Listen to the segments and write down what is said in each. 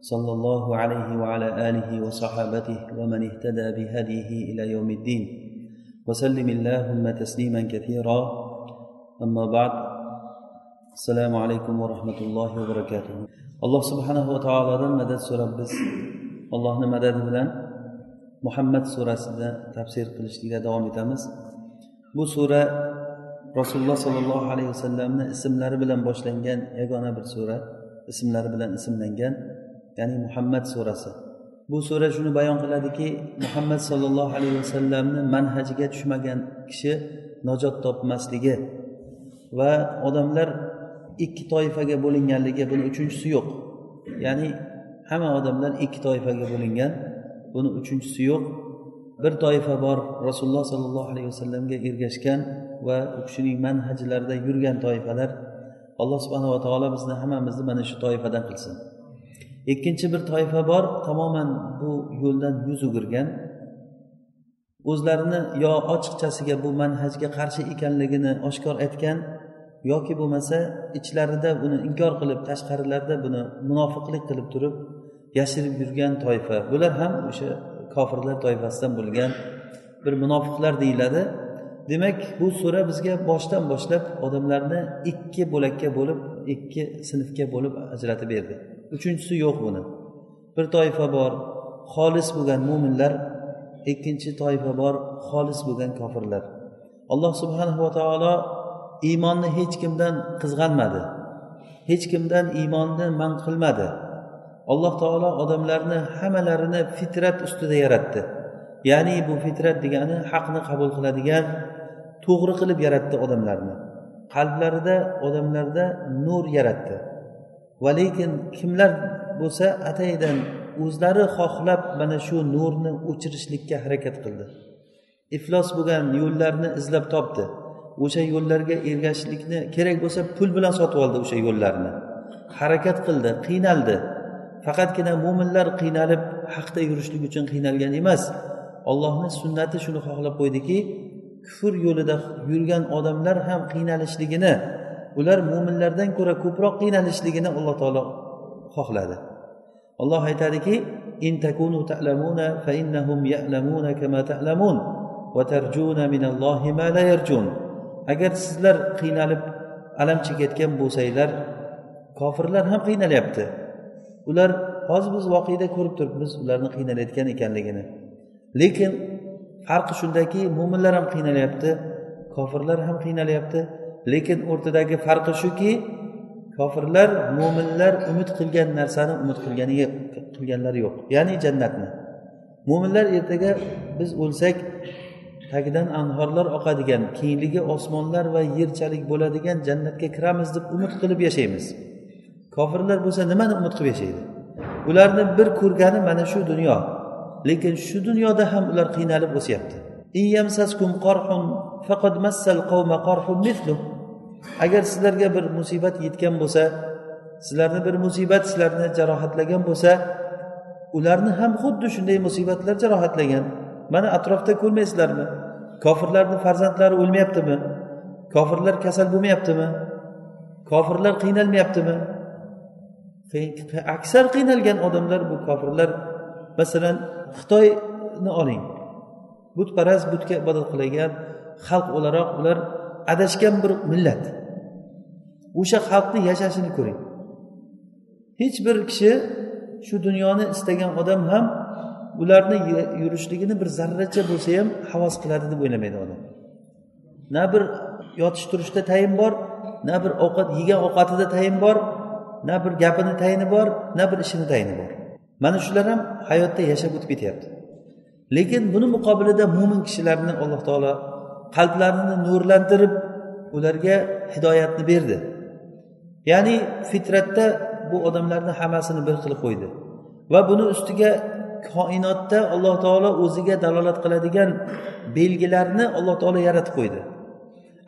صلى الله عليه وعلى آله وصحابته ومن اهتدى بهديه إلى يوم الدين وسلم اللهم تسليما كثيرا أما بعد السلام عليكم ورحمة الله وبركاته الله سبحانه وتعالى مدد سورة بس الله مدد بلن muhammad surasida tafsir qilishlikda davom etamiz bu sura rasululloh sollallohu alayhi vasallamni ismlari bilan boshlangan yagona bir sura ismlari bilan ismlangan Ya'ni muhammad surasi. Bu sura shuni bayon qiladiki muhammad sollallohu alayhi vasallamni manhajiga tushmagan kishi najot topmasligi va odamlar ikki toifaga bo'linganligi buni uchinchisi yo'q. Ya'ni hamma odamlar ikki toifaga bo'lingan buni uchinchisi yo'q. Bir toifa bor rasululloh sollallohu alayhi vasallamga ergashgan va u kishining manhajlarida yurgan toifalar. Alloh subhanava taolo bizni hammamizni mana shu toifadan qilsin. Ikkinchi bir toifa bor tamoman bu yo'ldan yuz o'girgan. O'zlarini yo ochiqchasiga bu manhajga qarshi ekanligini oshkor aytgan yoki bo'lmasa ichlarida buni inkor qilib tashqarilarida buni munofiqlik qilib turib yashirib yurgan toifa. Bular ham o'sha kofirlar toifasidan bo'lgan bir munofiqlar deyiladi. Demak bu sura bizga boshdan boshlab odamlarni ikki bo'lakka bo'lib ikki sinfga bo'lib ajratib berdi. Uchinchisi yo'q buni. Bir toifa bor xolis bo'lgan mo'minlar ikkinchi toifa bor xolis bo'lgan kofirlar. Alloh subhanava taolo iymonni hech kimdan qizg'anmadi. Hech kimdan iymonni man qilmadi. Alloh taolo odamlarni hammalarini fitrat ustida yaratdi. Ya'ni bu fitrat degani haqni qabul qiladigan to'g'ri qilib yaratdi odamlarni. Qalblarida odamlarda nur yaratdi. Va lekin kimlar bo'lsa ataydan o'zlari xohlab mana shu nurni o'chirishlikka harakat qildi. Iflos bo'lgan yo'llarni izlab topdi. O'sha yo'llarga ergashishlikni kerak bo'lsa pul bilan sotib oldi o'sha yo'llarni. Harakat qildi qiynaldi. Faqatgina mo'minlar qiynalib haqda yurishlik uchun qiynalgan emas. Ollohni sunnati shuni xohlab qo'ydiki kufr yo'lida yurgan odamlar ham qiynalishligini ular mo'minlardan ko'ra ko'proq qiynalishligini alloh taolo xohladi. Olloh aytadiki in takunu ta'lamuna fa innahum ya'lamuna kama ta'lamun va tarjuna minallohi ma la yarjun. Agar sizlar qiynalib alam chekayotgan bo'lsanglar kofirlar ham qiynalyapti. Ular hozir biz voqeda ko'rib turibmiz ularni qiynalayotgan ekanligini. Lekin farqi shundaki mo'minlar ham qiynalyapti kofirlar ham qiynalyapti. Lekin o'rtadagi farqi shuki kofirlar mo'minlar umid qilgan narsani umid qilganiga qilganlari yo'q. Ya'ni jannatni. Mo'minlar ertaga biz o'lsak tagidan anhorlar oqadigan kengligi osmonlar va yerchalik bo'ladigan jannatga kiramiz deb umid qilib yashaymiz. Kofirlar bo'lsa nimani umid qilib yashaydi? Ularni bir ko'rgani mana shu dunyo. Lekin shu dunyoda ham ular qiynalib o'syapti. Agar sizlarga bir musibat yetgan bo'lsa sizlarni bir musibat sizlarni jarohatlagan bo'lsa ularni ham xuddi shunday musibatlar jarohatlagan. Mana atrofda ko'rmaysizlarmi? Kofirlarni farzandlari o'lmayaptimi? Kofirlar kasal bo'lmayaptimi? Kofirlar qiynalmayaptimi? Aksar qiynalgan odamlar bu kofirlar. Masalan xitoyni oling. Butparast butga ibodat qilagan xalq o'laroq ular adashgan bir millat. O'sha xalqni yashashini ko'ring. Hech bir kishi shu dunyoni istagan odam ham ularni yurishligini bir zarracha bo'lsa ham havas qiladi deb o'ylamaydi odam. Na bir yotish turishda tayin bor na bir ovqat yegan ovqatida tayin bor na bir gapini tayini bor na bir ishini tayini bor. Mana shular ham hayotda yashab o'tib ketyapti. Lekin buni muqobilida mo'min kishilarni alloh taolo qalblarini nurlantirib ularga hidoyatni berdi. Ya'ni fitratda bu odamlarni hammasini bir qilib qo'ydi va buni ustiga koinotda alloh taolo o'ziga dalolat qiladigan belgilarni alloh taolo yaratib qo'ydi.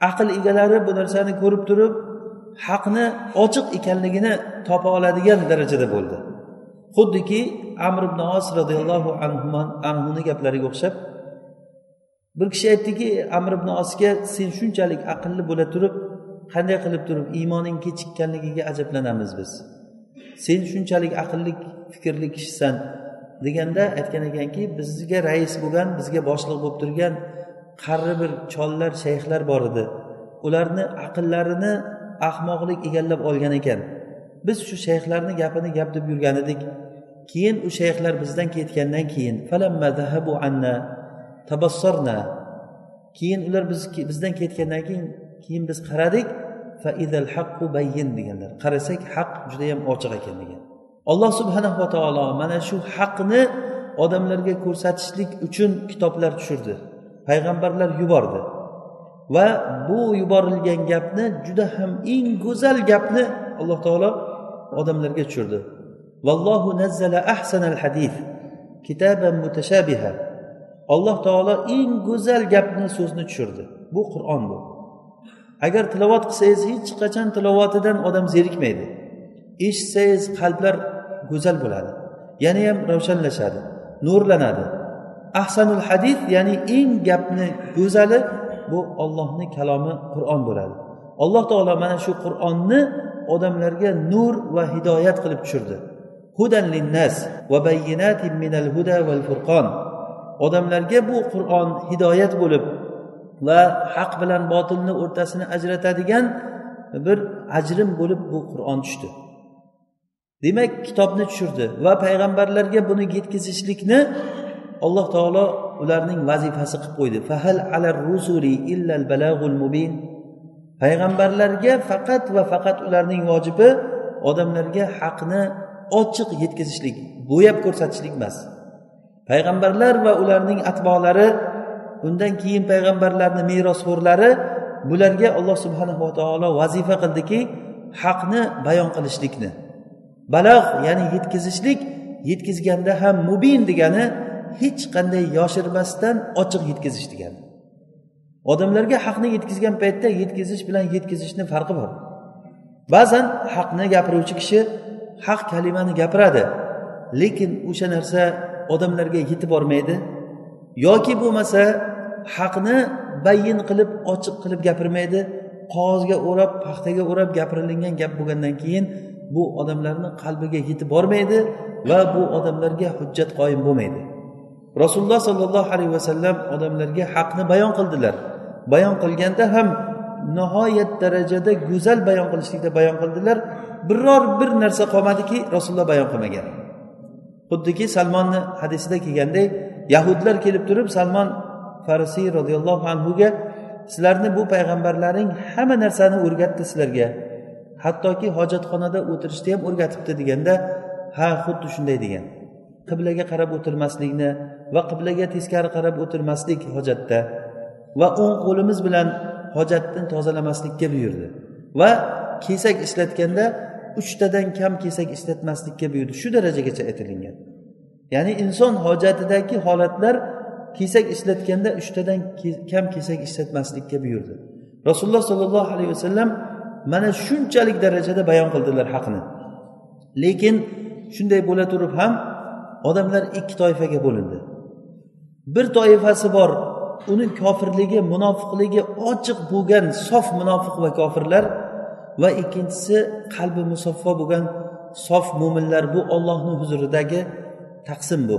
Aql egalari bu narsani ko'rib turib haqni ochiq ekanligini topa oladigan darajada bo'ldi. Xuddiki amr ibn os roziyallohu anhuni gaplariga o'xshab bir kishi aytdiki amr ibn osga sen shunchalik aqlli bo'la turib qanday qilib turib iymoning kechikkanligiga ajablanamiz biz. Sen shunchalik aqlli fikrli kishisan deganda aytgan ekanki bizga rais bo'lgan bizga boshliq bo'lib turgan qarri bir chollar shayxlar bor edi. Ularni aqllarini ahmoqlik egallab olgan ekan. Biz shu shayxlarni gapini gap deb yurgan edik keyin u shayxlar bizdan ketgandan keyin anna tabassorna keyin ular biz bizdan ketgandan keyin keyin biz qaradik deganlar. Qarasak haq judayam ochiq ekan degan. Alloh subhanava taolo mana shu haqni odamlarga ko'rsatishlik uchun kitoblar tushirdi payg'ambarlar yubordi. Va bu yuborilgan gapni juda ham eng go'zal gapni alloh taolo odamlarga tushirdi. Vallohu nazzala ahsanal hadis kitaban mutashabiha. Alloh taolo eng go'zal gapni so'zni tushirdi. Bu qur'on bu. Agar tilovat qilsangiz hech qachon tilovatidan odam zerikmaydi. Eshitsangiz qalblar go'zal bo'ladi. Yana ham ravshanlashadi nurlanadi. Ahsanul hadis ya'ni eng gapni go'zali bu ollohni kalomi qur'on bo'ladi. Alloh taolo mana shu qur'onni odamlarga nur va hidoyat qilib tushirdi. Hudan linnas va bayyinatin minal huda val furqon. Odamlarga bu qur'on hidoyat bo'lib va haq bilan botilni o'rtasini ajratadigan bir ajrim bo'lib bu qur'on tushdi. Demak kitobni tushirdi va payg'ambarlarga buni yetkazishlikni alloh taolo ularning vazifasi qilib qo'ydi. Fahal alar rusuli illal balag'ul mubin? Payg'ambarlarga faqat va faqat ularning vojibi odamlarga haqni ochiq yetkazishlik bo'yab ko'rsatishlik emas. Payg'ambarlar va ularning atbolari undan keyin payg'ambarlarni merosxo'rlari bularga alloh subhanava taolo vazifa qildiki haqni bayon qilishlikni. Balag'h ya'ni yetkazishlik yetkazganda ham mubin degani hech qanday yoshirmasdan ochiq yetkazish degani. Odamlarga haqni yetkazgan paytda yetkazish bilan yetkazishni farqi bor. Ba'zan haqni gapiruvchi kishi haq kalimani gapiradi lekin o'sha narsa odamlarga yetib bormaydi yoki bo'lmasa haqni bayin qilib ochiq qilib gapirmaydi qog'ozga o'rab paxtaga o'rab gapirilingan gap bo'lgandan keyin bu odamlarni qalbiga yetib bormaydi va bu odamlarga hujjat qoyim bo'lmaydi. Rasululloh sollallohu alayhi vasallam odamlarga haqni bayon qildilar. Bayon qilganda ham nihoyat darajada go'zal bayon qilishlikda bayon qildilar. Biror bir narsa qolmadiki rasululloh bayon qilmagan. Xuddiki salmonni hadisida kelganday yahudlar kelib turib salmon farisiy roziyallohu anhuga sizlarni bu payg'ambarlaring hamma narsani o'rgatdi sizlarga. Hattoki hojatxonada o'tirishni ham o'rgatibdi deganda ha xuddi shunday degan. Qiblaga qarab o'tirmaslikni va qiblaga teskari qarab o'tirmaslik hojatda. Va o'ng qo'limiz bilan hojatni tozalamaslikka buyurdi. Va kesak ishlatganda uchtadan kam kesak ishlatmaslikka buyurdi. Shu darajagacha aytilingan ya'ni inson hojatidagi holatlar kesak ishlatganda uchtadan kam kesak ishlatmaslikka buyurdi. Rasululloh sollallohu alayhi vasallam mana shunchalik darajada bayon qildilar haqni. Lekin shunday bo'la turib ham odamlar ikki toifaga bo'lindi. Bir toifasi bor uni kofirligi munofiqligi ochiq bo'lgan sof munofiq va kofirlar va ikkinchisi qalbi musaffo bo'lgan sof mo'minlar bu ollohni huzuridagi taqsim bu.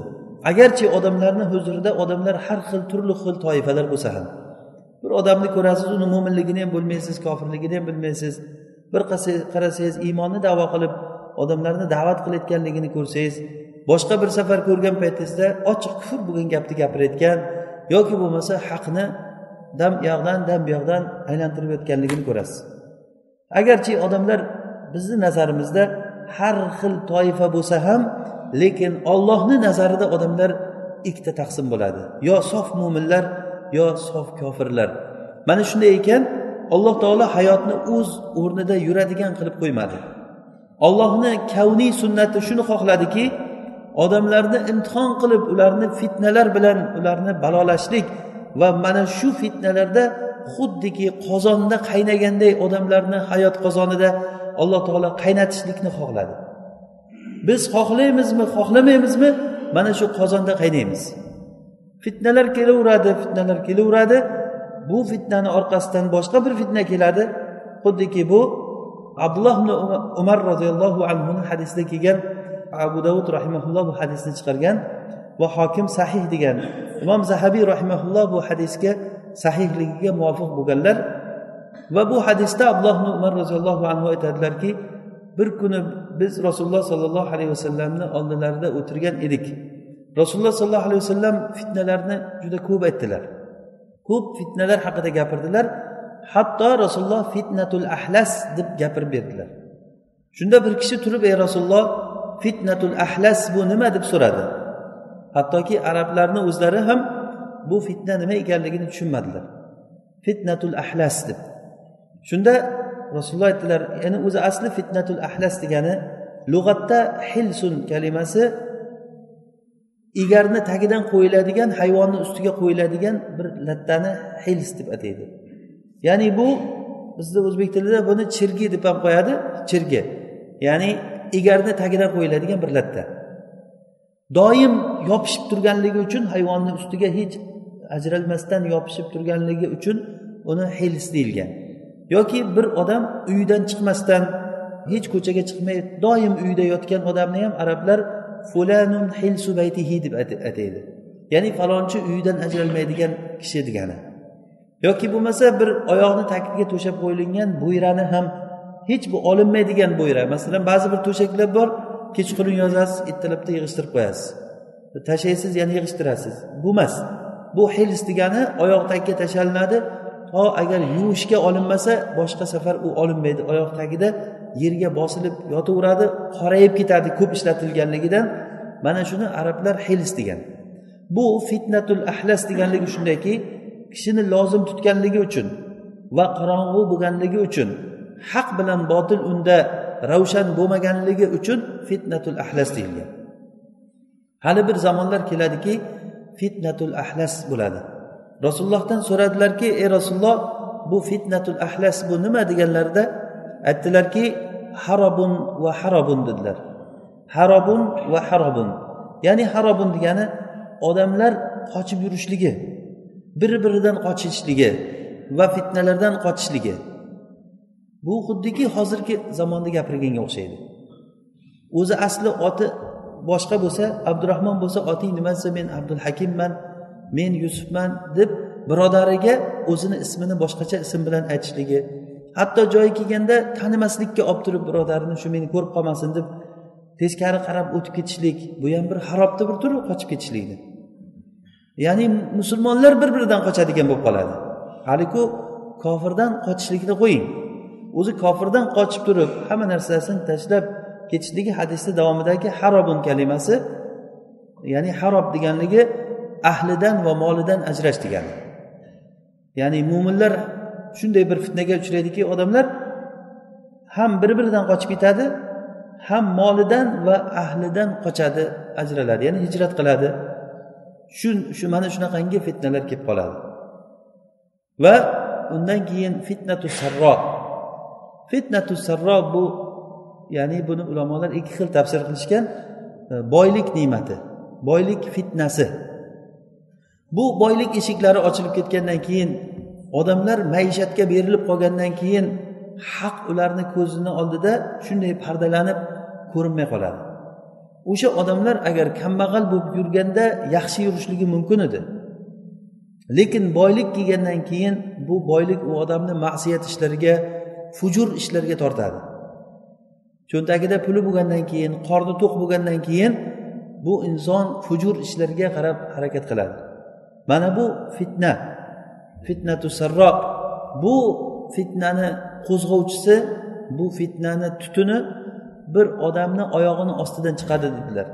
Agarchi odamlarni huzurida odamlar har xil turli xil toifalar bo'lsa ham bir odamni ko'rasiz uni mo'minligini ham bilmaysiz kofirligini ham bilmaysiz bir qarasangiz iymonni davo qilib odamlarni da'vat qilayotganligini ko'rsangiz boshqa bir safar ko'rgan paytingizda ochiq kufr bo'lgan gapni gapirayotgan yoki bo'lmasa haqni dam u yoqdan dam bu yoqdan aylantirib yotganligini ko'rasiz. Agarchi odamlar bizni nazarimizda har xil toifa bo'lsa ham lekin ollohni nazarida odamlar ikkita taqsim bo'ladi. Yo sof mo'minlar yo sof kofirlar. Mana shunday ekan alloh taolo hayotni o'z o'rnida yuradigan qilib qo'ymadi. Ollohni kavniy sunnati shuni xohladiki odamlarni imtihon qilib ularni fitnalar bilan ularni balolashlik va mana shu fitnalarda xuddiki qozonda qaynaganday odamlarni hayot qozonida alloh taolo qaynatishlikni xohladi. Biz xohlaymizmi xohlamaymizmi? Mana shu qozonda qaynaymiz. Fitnalar kelaveradi fitnalar kelaveradi. Bu fitnani orqasidan boshqa bir fitna keladi. Xuddiki bu abdulloh ibn umar roziyallohu anhuni hadisida kelgan abu davud rahimaulloh bu hadisni chiqargan va hokim sahih degan imom zahabiy rahimaulloh bu hadisga sahihligiga muvofiq bo'lganlar va bu hadisda abdulloh umar roziyallohu anhu aytadilarki bir kuni biz rasululloh sollallohu alayhi vasallamni oldilarida o'tirgan edik. Rasululloh sollallohu alayhi vasallam fitnalarni juda ko'p aytdilar. Ko'p fitnalar haqida gapirdilar. Hatto rasululloh fitnatul ahlas deb gapirib berdilar. Shunda bir kishi turib ey rasululloh fitnatul ahlas bu nima deb so'radi? Hattoki arablarni o'zlari ham bu fitna nima ekanligini tushunmadilar. Fitnatul ahlas deb. Shunda rasululloh aytdilar ya'ni o'zi asli fitnatul ahlas degani lug'atda hilsun kalimasi egarni tagidan qo'yiladigan hayvonni ustiga qo'yiladigan bir lattani hils deb ataydi. Ya'ni bu bizni o'zbek tilida buni chirgi deb ham qo'yadi chirgi. Ya'ni egarni tagidan qo'yiladigan bir latta. Doim yopishib turganligi uchun hayvonni ustiga hech ajralmasdan yopishib turganligi uchun uni hils deyilgan. Yoki bir odam uyidan chiqmasdan hech ko'chaga chiqmay doim uyda yotgan odamni ham arablar fulanun hilsu baytihi deb ataydi. Ya'ni falonchi uyidan ajralmaydigan kishi degani. Yoki bo'lmasa bir oyoqni tagiga to'shab qo'yilgan bo'yrani ham hech bu olinmaydigan bo'yra. Masalan ba'zi bir to'shaklar bor kechqurun yozasiz ertalabda yig'ishtirib qo'yasiz. Tashlaysiz yana yig'ishtirasiz. Bu emas. Bu hils degani oyoq tagiga tashlanadi. To agar yuvishga olinmasa boshqa safar u olinmaydi. Oyoq tagida yerga bosilib yotaveradi qorayib ketadi ko'p ishlatilganligidan. Mana shuni arablar hils degan. Bu fitnatul ahlas deganligi shundaki kishini lozim tutganligi uchun va qorong'u bo'lganligi uchun haq bilan botil unda ravshan bo'lmaganligi uchun fitnatul ahlas deyilgan. Hali bir zamonlar keladiki fitnatul ahlas bo'ladi. Rasulullohdan so'radilarki ey rasululloh bu fitnatul ahlas bu nima? deganlarida aytdilarki harobun va harobun dedilar. Harobun va harobun ya'ni harobun degani odamlar qochib yurishligi bir biridan qochishligi va fitnalardan qochishligi bu xuddiki hozirgi zamonda gapirganga o'xshaydi. O'zi asli oti boshqa bo'lsa abdurahmon bo'lsa oting nima desa men abdul hakimman men yusufman deb birodariga o'zini ismini boshqacha ism bilan aytishligi hatto joyi kelganda tanimaslikka olib turib birodarini shu meni ko'rib qolmasin deb teskari qarab o'tib ketishlik bu ham bir harobni bir turi qochib ketishlikni ya'ni musulmonlar bir biridan qochadigan bo'lib qoladi. Haliku kofirdan qochishlikni qo'ying. O'zi kofirdan qochib turib hamma narsasini tashlab ketishligi hadisni davomidagi harobun kalimasi ya'ni harob deganligi ahlidan va molidan ajrash degani. Ya'ni mo'minlar shunday bir fitnaga uchraydiki odamlar ham bir biridan qochib ketadi ham molidan va ahlidan qochadi ajraladi ya'ni hijrat qiladi. Shu shu mana shunaqangi fitnalar kelib qoladi. Va undan keyin fitnatu sarro fitnatu sarro bu ya'ni buni ulamolar ikki xil tafsir qilishgan e, boylik ne'mati boylik fitnasi. Bu boylik eshiklari ochilib ketgandan keyin odamlar maishatga berilib qolgandan keyin haq ularni ko'zini oldida shunday pardalanib ko'rinmay qoladi. O'sha odamlar agar kambag'al bo'lib yurganda yaxshi yurishligi mumkin edi. Lekin boylik kelgandan keyin bu boylik u odamni ma'siyat ishlariga fujur ishlarga tortadi. Cho'ntagida puli bo'lgandan keyin qorni to'q bo'lgandan keyin bu inson fujur ishlarga qarab harakat qiladi. Mana bu fitna fitnatu sarroq. Bu fitnani qo'zg'ovchisi bu fitnani tutuni bir odamni oyog'ini ostidan chiqadi dedilar.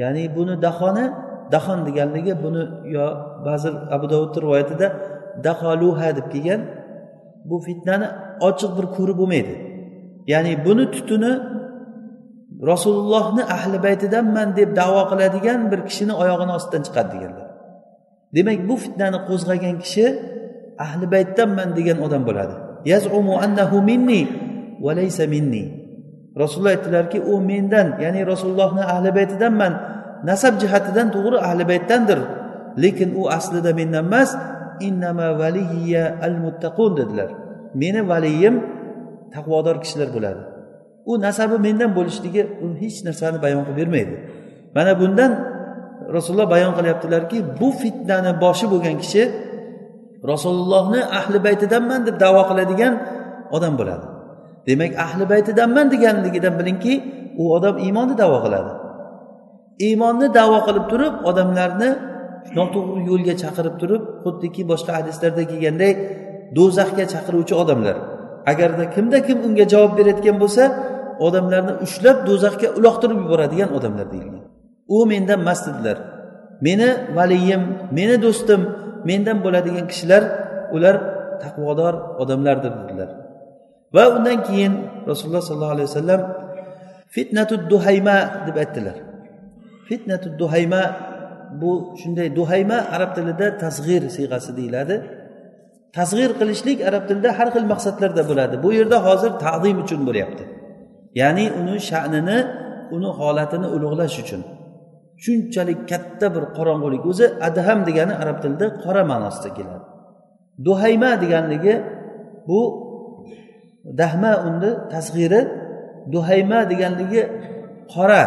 Ya'ni buni dahoni dahon deganligi buni yo ba'zi abu dovudni rivoyatida daholuha deb kelgan. Bu fitnani ochiq bir ko'rib bo'lmaydi. Ya'ni buni tutuni rasulullohni ahli baytidanman deb davo qiladigan bir kishini oyog'ini ostidan chiqadi deganlar. Demak bu fitnani qo'zg'agan kishi ahli baytdanman degan odam bo'ladi. Yazumu annahu minni va laysa minni. Rasululloh aytdilarki u mendan ya'ni rasulullohni ahli baytidanman nasab jihatidan to'g'ri ahli baytdandir. Lekin u aslida mendan emas innama valiya al muttaqun dedilar. Meni valiyim taqvodor kishilar bo'ladi. U nasabi mendan bo'lishligi u hech narsani bayon qilib bermaydi. Mana bundan rasululloh bayon qilyaptilarki bu fitnani boshi bo'lgan kishi rasulullohni ahli baytidanman deb davo qiladigan odam bo'ladi. Demak ahli baytidanman deganligidan bilingki u odam iymonni davo qiladi. Iymonni davo qilib turib odamlarni noto'g'ri yo'lga chaqirib turib xuddiki boshqa hadislarda kelganday do'zaxga chaqiruvchi odamlar. Agarda kimda kim unga javob berayotgan bo'lsa odamlarni ushlab do'zaxga uloqtirib yuboradigan odamlar deyilgan. U mendan emas dedilar meni valiyim meni do'stim mendan bo'ladigan kishilar ular taqvodor odamlardir dedilar. Va undan keyin rasululloh sollallohu alayhi vasallam fitnatu duhayma deb aytdilar. Fitnatu duhayma bu shunday duhayma arab tilida tasg'ir siyg'asi deyiladi. Tasg'ir qilishlik arab tilida har xil maqsadlarda bo'ladi. Bu yerda hozir ta'zim uchun bo'lyapti. Ya'ni uni sha'nini uni holatini ulug'lash uchun. Shunchalik katta bir qorong'ulik o'zi adham degani arab tilida qora ma'nosida keladi. Duhayma deganligi bu dahma uni tasg'iri duhayma deganligi qora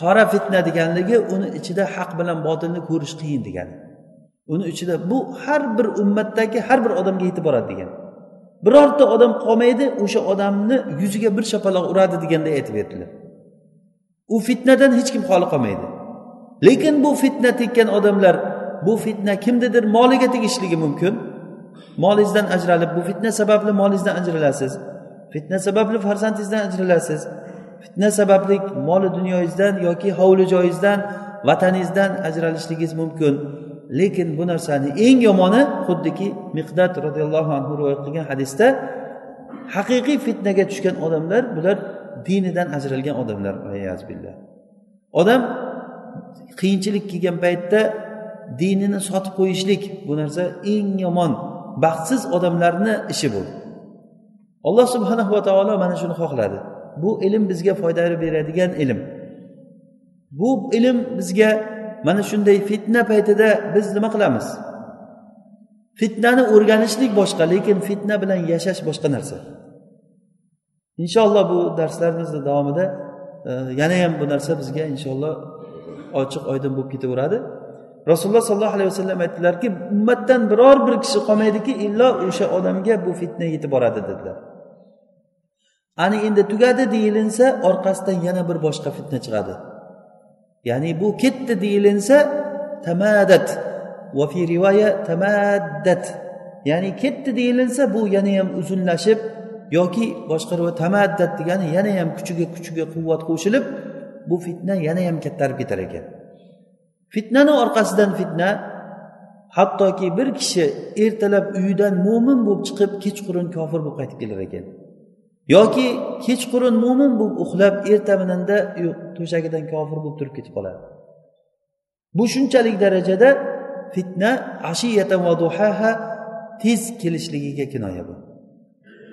qora fitna deganligi uni ichida haq bilan botilni ko'rish qiyin degani. Uni ichida bu har bir ummatdagi har bir odamga yetib boradi degan. Birorta odam qolmaydi o'sha odamni yuziga bir shapaloq uradi deganday aytib berdilar. U fitnadan hech kim xoli qolmaydi. Lekin bu fitna tekkan odamlar bu fitna kimnidir moliga tegishligi mumkin. Molingizdan ajralib bu fitna sababli molingizdan ajralasiz. Fitna sababli farzandingizdan ajralasiz. Fitna sababli moli dunyoyingizdan yoki hovli joyingizdan vataningizdan ajralishligingiz mumkin. Lekin bu narsani eng yomoni xuddiki miqdat roziyallohu anhu rivoyat qilgan hadisda haqiqiy fitnaga tushgan odamlar bular dinidan ajralgan odamlar odam qiyinchilik kelgan paytda dinini sotib qo'yishlik bu narsa eng yomon baxtsiz odamlarni ishi bu. Alloh subhanahu va taolo mana shuni xohladi. Bu ilm bizga foyda beradigan ilm. Bu ilm bizga mana shunday fitna paytida biz nima qilamiz? Fitnani o'rganishlik boshqa lekin fitna bilan yashash boshqa narsa. Inshaalloh bu darslarimizni davomida e, yana ham bu narsa bizga inshaalloh ochiq oydin bo'lib ketaveradi. Rasululloh sollallohu alayhi vasallam aytdilarki ummatdan biror bir kishi qolmaydiki illo o'sha odamga bu fitna yetib boradi dedilar. Ani endi tugadi deyilinsa orqasidan yana bir boshqa fitna chiqadi. Ya'ni bu ketdi deyilinsa tamadat va fi rivoya tamaddat ya'ni ketdi deyilinsa bu yana ham uzunlashib yoki boshqa rivoyat tamaddat degani yana ham kuchiga kuchiga quvvat qo'shilib bu fitna yana ham kattarib ketar ekan. Fitnani orqasidan fitna hattoki bir kishi ertalab uyidan mo'min bo'lib chiqib kechqurun kofir bo'lib qaytib kelar ekan. Yoki kechqurun mo'min bo'lib uxlab ertaminanda to'shagidan kofir bo'lib turib ketib qoladi. Bu shunchalik darajada fitna ashiyatan va duhaha tez kelishligiga kinoya bu.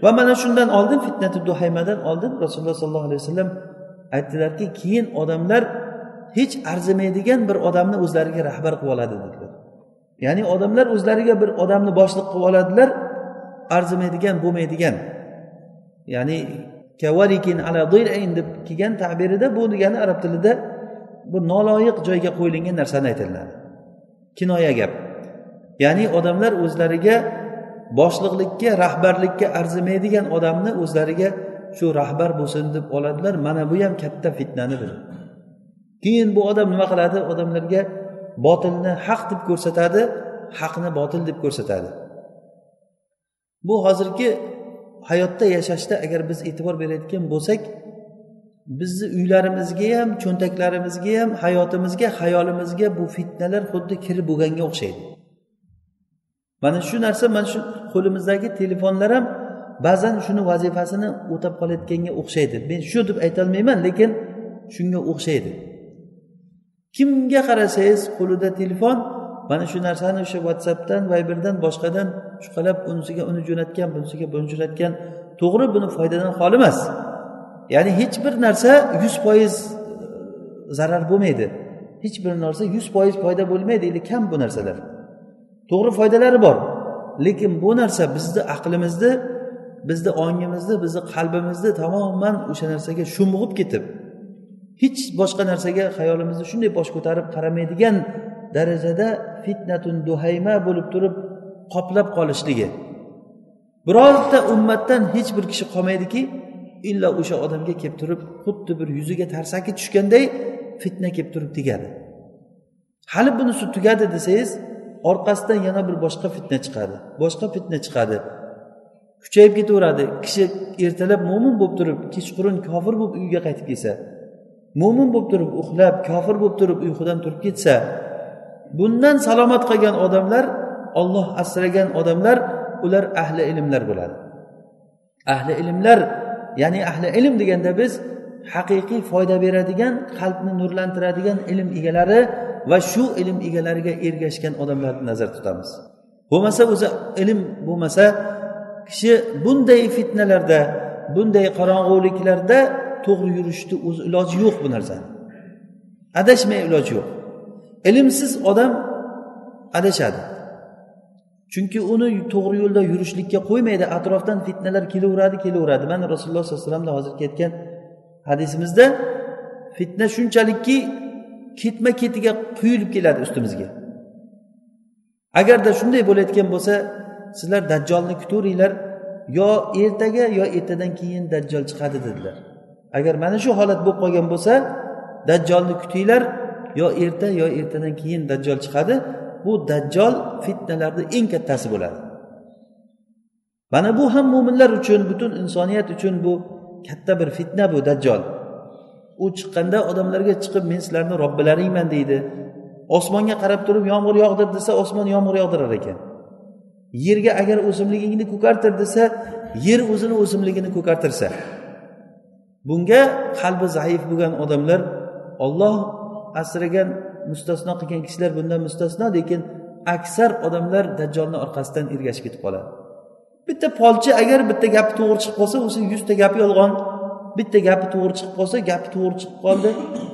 Va mana shundan oldin fitnati duhaymadan oldin rasululloh sollallohu alayhi vasallam aytdilarki keyin odamlar hech arzimaydigan bir odamni o'zlariga rahbar qilib oladi dedilar. Ya'ni odamlar o'zlariga bir odamni boshliq qilib oladilar arzimaydigan bo'lmaydigan. Ya'ni kavarikin ala deb kelgan tabirida bu degani arab tilida bu noloyiq joyga qo'yilgan narsani aytiladi kinoya gap. Ya'ni odamlar o'zlariga boshliqlikka rahbarlikka arzimaydigan odamni o'zlariga shu rahbar bo'lsin deb oladilar mana bu ham katta fitnani dedi keyin bu odam nima qiladi? Odamlarga botilni haq deb ko'rsatadi haqni botil deb ko'rsatadi. Bu hozirgi hayotda yashashda agar biz e'tibor berayotgan bo'lsak bizni uylarimizga ham cho'ntaklarimizga ham hayotimizga xayolimizga bu fitnalar xuddi kirib bo'lganga o'xshaydi. Mana shu narsa mana shu qo'limizdagi telefonlar ham ba'zan shuni vazifasini o'tab qolayotganga o'xshaydi. Men shu deb aytolmayman lekin shunga o'xshaydi. Kimga qarasangiz qo'lida telefon mana shu narsani o'sha whatsappdan viberdan boshqadan shuqalab unisiga uni jo'natgan bunisiga buni jo'natgan. To'g'ri buni foydadan xoli emas. Ya'ni hech bir narsa yuz foiz e, zarar bo'lmaydi. Hech bir narsa yuz foiz foyda bo'lmaydi или kam bu narsalar. To'g'ri foydalari bor. Lekin bu narsa bizni aqlimizni bizni ongimizni bizni qalbimizni tamoman o'sha narsaga sho'ng'ib ketib hech boshqa narsaga xayolimizni shunday bosh ko'tarib qaramaydigan darajada fitnatun duhayma bo'lib turib qoplab qolishligi. Birorta ummatdan hech bir kishi qolmaydiki illo o'sha odamga kelib turib xuddi bir yuziga tarsaki tushganday fitna kelib turib tegadi. Hali bunisi tugadi desangiz orqasidan yana bir boshqa fitna chiqadi boshqa fitna chiqadi. Kuchayib ketaveradi. Kishi ertalab mo'min bo'lib turib kechqurun kofir bo'lib uyiga qaytib kelsa mo'min bo'lib turib uxlab kofir bo'lib turib uyqudan turib ketsa bundan salomat qolgan odamlar olloh asragan odamlar ular ahli ilmlar bo'ladi. Ahli ilmlar ya'ni ahli ilm deganda biz haqiqiy foyda beradigan qalbni nurlantiradigan ilm egalari va shu ilm egalariga ergashgan odamlarni nazarda tutamiz. Bo'lmasa o'zi ilm bo'lmasa kishi bunday fitnalarda bunday qorong'uliklarda to'g'ri yurishni o'zi iloji yo'q bu narsani. Adashmay iloji yo'q. Ilmsiz odam adashadi. Chunki uni to'g'ri yo'lda yurishlikka qo'ymaydi atrofdan fitnalar kelaveradi kelaveradi. Mana rasululloh sollallohu alayhi vasallamni hozir ketgan hadisimizda fitna shunchalikki ketma ketiga quyilib keladi ustimizga. Agarda shunday bo'layotgan bo'lsa sizlar dajjolni kutaveringlar yo ertaga yo ertadan keyin dajjol chiqadi dedilar. Agar mana shu holat bo'lib qolgan bo'lsa dajjolni kutinglar yo erta yo ertadan keyin dajjol chiqadi. Bu dajjol fitnalarni eng kattasi bo'ladi. Mana bu ham mo'minlar uchun butun insoniyat uchun bu katta bir fitna bu dajjol. U chiqqanda odamlarga chiqib men sizlarni robbilaringman deydi. Osmonga qarab turib yomg'ir yog'dir desa osmon yomg'ir yog'dirar ekan. Yerga agar o'simligingni ko'kartir desa yer o'zini o'simligini ko'kartirsa. Bunga qalbi zaif bo'lgan odamlar olloh asragan mustasno qilgan kishilar bundan mustasno lekin aksar odamlar dajjolni orqasidan ergashib ketib qoladi. Bitta polchi agar bitta gapi to'g'ri chiqib qolsa o'zi yuzta gapi yolg'on. Bitta gapi to'g'ri chiqib qolsa gapi to'g'ri chiqib qoldi.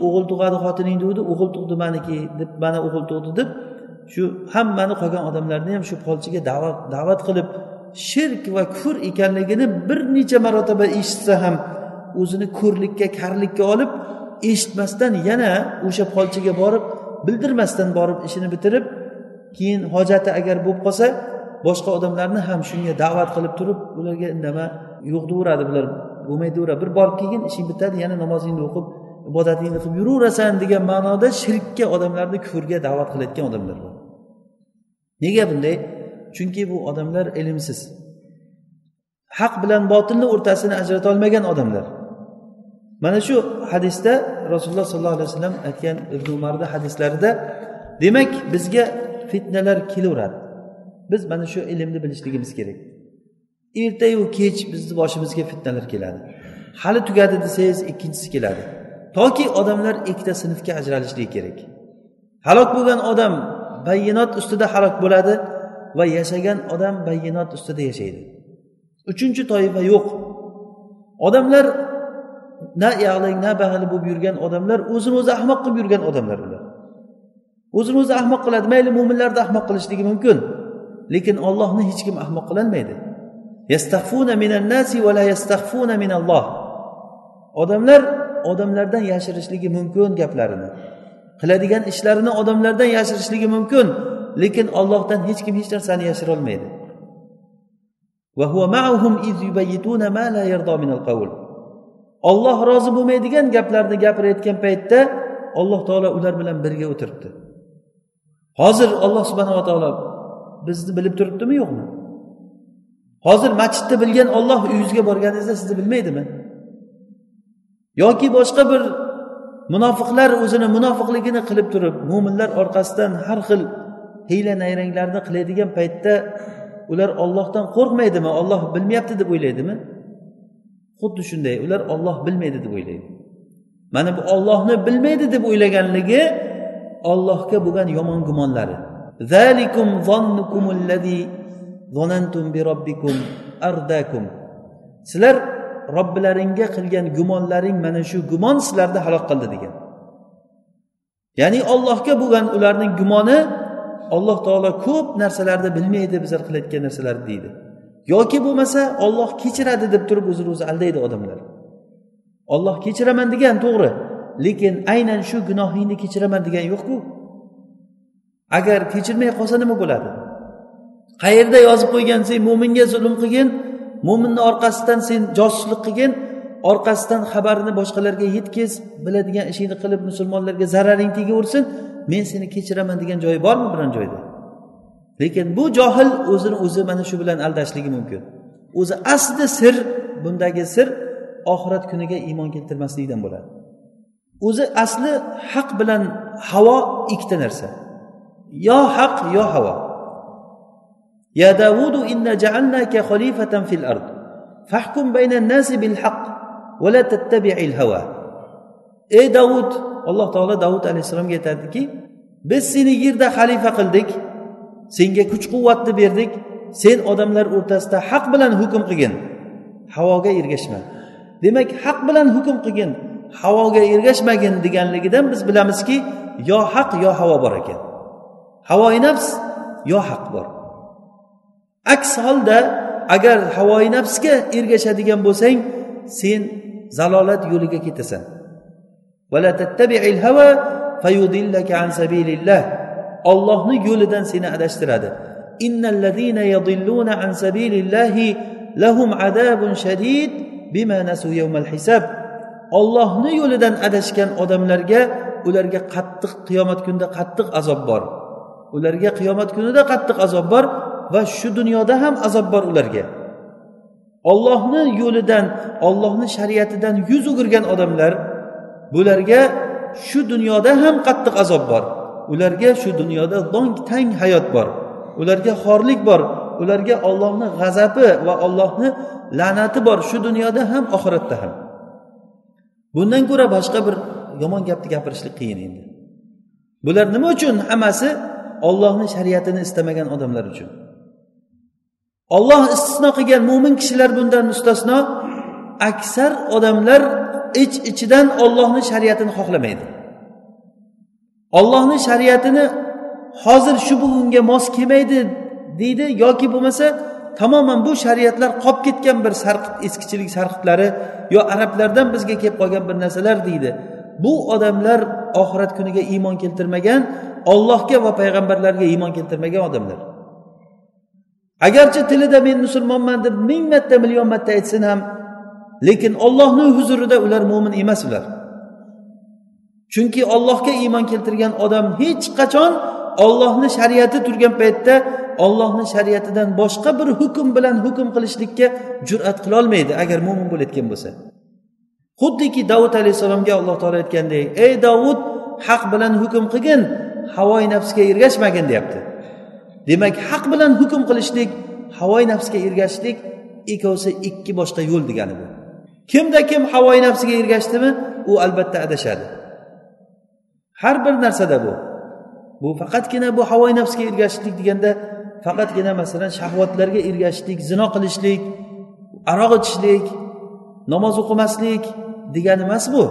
O'g'il tug'adi xotining tug'di o'g'il tug'di maniki deb mana o'g'il tug'di deb shu hammani qolgan odamlarni ham shu polchiga da'vat da'vat qilib shirk va kufr ekanligini bir necha marotaba eshitsa ham o'zini ko'rlikka karlikka olib eshitmasdan yana o'sha polchiga borib bildirmasdan borib ishini bitirib keyin hojati agar bo'lib qolsa boshqa odamlarni ham shunga da'vat qilib turib ularga indama yo'q deyaveradi bular bo'lmaydi bir borib kelgin ishing bitadi yana namozingni o'qib ibodatingni qilib yuraverasan degan ma'noda shirkka odamlarni kufrga da'vat qilayotgan odamlar bor. Nega bunday? Chunki bu odamlar ilmsiz. Haq bilan botilni o'rtasini ajrata olmagan odamlar. Mana shu hadisda rasululloh sollallohu alayhi vasallam aytgan ibn umarni hadislarida demak bizga fitnalar kelaveradi. Biz mana shu ilmni bilishligimiz kerak. Ertayu kech bizni boshimizga fitnalar keladi. Hali tugadi desangiz ikkinchisi keladi. Toki odamlar ikkita sinfga ajralishligi kerak. Halok bo'lgan odam bayinot ustida halok bo'ladi va yashagan odam bayinot ustida yashaydi. Uchinchi toifa yo'q. Odamlar na yag'lang na bag'li bo'lib yurgan odamlar o'zini o'zi ahmoq qilib yurgan odamlar ular. O'zini o'zi ahmoq qiladi mayli mo'minlarni ahmoq qilishligi mumkin lekin ollohni hech kim ahmoq qilolmaydi odamlar odamlardan yashirishligi mumkin gaplarini qiladigan ishlarini odamlardan yashirishligi mumkin lekin ollohdan hech kim hech narsani yashirolmaydi. Olloh rozi bo'lmaydigan gaplarni gapirayotgan paytda alloh taolo ular bilan birga o'tiribdi. Hozir alloh subhanava taolo bizni bilib turibdimi yo'qmi? Hozir masjidda bilgan olloh uyingizga borganingizda sizni bilmaydimi? Yoki boshqa bir munofiqlar o'zini munofiqligini qilib turib mo'minlar orqasidan har xil hiyla nayranglarni qiladigan paytda ular ollohdan qo'rqmaydimi? Olloh bilmayapti deb o'ylaydimi? Xuddi shunday ular olloh bilmaydi deb o'ylaydi. Mana bu ollohni bilmaydi deb o'ylaganligi ollohga bo'lgan yomon gumonlari. Sizlar robbilaringga qilgan gumonlaring mana shu gumon sizlarni halok qildi degan. Ya'ni ollohga bo'lgan ularning gumoni alloh taolo ko'p narsalarni bilmaydi bizlar qilayotgan narsalarni deydi. Yoki bo'lmasa olloh kechiradi deb turib o'zini o'zi aldaydi odamlar. Olloh kechiraman degan to'g'ri lekin aynan shu gunohingni kechiraman degani yo'qku. Agar kechirmay qolsa nima bo'ladi? Qayerda yozib qo'ygan sen mo'minga zulm qilgin mo'minni orqasidan sen josuslik qilgin orqasidan xabarini boshqalarga yetkiz biladigan ishingni qilib musulmonlarga zararing tegaversin men seni kechiraman degan joyi bormi biron joyda? Lekin bu johil o'zini o'zi mana shu bilan aldashligi mumkin. O'zi asli sir bundagi sir oxirat kuniga iymon keltirmaslikdan bo'ladi. O'zi asli haq bilan havo ikkita narsa. Yo haq yo havo. Ya davudu inna ja'alnaka khalifatan fil ard. Fahkum bayna nasi bil haq va la tattabi'il hawa. Ey davud alloh taolo davud alayhissalomga aytadiki biz seni yerda xalifa qildik senga kuch quvvatni berdik. Sen odamlar o'rtasida haq bilan hukm qilgin. Havoga ergashma. Demak haq bilan hukm qilgin havoga ergashmagin deganligidan biz bilamizki yo haq yo havo bor ekan. Havoi nafs yo haq bor. Aks holda agar havoi nafsga ergashadigan bo'lsang sen zalolat yo'liga ketasan. Ollohni yo'lidan seni adashtiradi. An sabilillahi lahum adabun shadid bima nasu yawmal hisab. Ollohni yo'lidan adashgan odamlarga ularga qattiq qiyomat kunida qattiq azob bor. Ularga qiyomat kunida qattiq azob bor va shu dunyoda ham azob bor ularga. Ollohni yo'lidan ollohni shariatidan yuz o'girgan odamlar bularga shu dunyoda ham qattiq azob bor. Ularga shu dunyoda dong tang hayot bor. Ularga xorlik bor. Ularga ollohni g'azabi va ollohni la'nati bor. Shu dunyoda ham oxiratda ham. Bundan ko'ra boshqa bir yomon gapni gapirishlik qiyin endi. Bular nima uchun? Hammasi ollohni shariatini istamagan odamlar uchun. Olloh istisno qilgan mo'min kishilar bundan mustasno. Aksar odamlar ich ichidan ollohni shariatini xohlamaydi. Ollohni shariatini hozir shu bugunga mos kelmaydi deydi yoki bo'lmasa tamoman bu shariatlar qolib ketgan bir sarqit eskichilik sarqitlari yo arablardan bizga kelib qolgan bir narsalar deydi. Bu odamlar oxirat kuniga iymon keltirmagan ollohga va payg'ambarlarga iymon keltirmagan odamlar. Agarchi tilida men musulmonman deb ming marta million marta aytsin ham lekin ollohni huzurida ular mo'min emas ular. Chunki ollohga iymon keltirgan odam hech qachon ollohni shariati turgan paytda ollohni shariatidan boshqa bir hukm bilan hukm qilishlikka jur'at qilolmaydi agar mo'min bo'layotgan bo'lsa. Xuddiki davud alayhissalomga alloh taolo aytgandek ey davud haq bilan hukm qilgin havoyi nafsga ergashmagin deyapti. Demak haq bilan hukm qilishlik havoyi nafsga ergashishlik ikkovsi ikki boshqa yo'l degani bu. Kimda kim havoyi nafsiga ergashdimi u albatta adashadi. Har bir narsada bu. Bu faqatgina bu havoi nafsga ergashishlik deganda faqatgina masalan shahvatlarga ergashishlik zino qilishlik aroq ichishlik namoz o'qimaslik degani emas bu.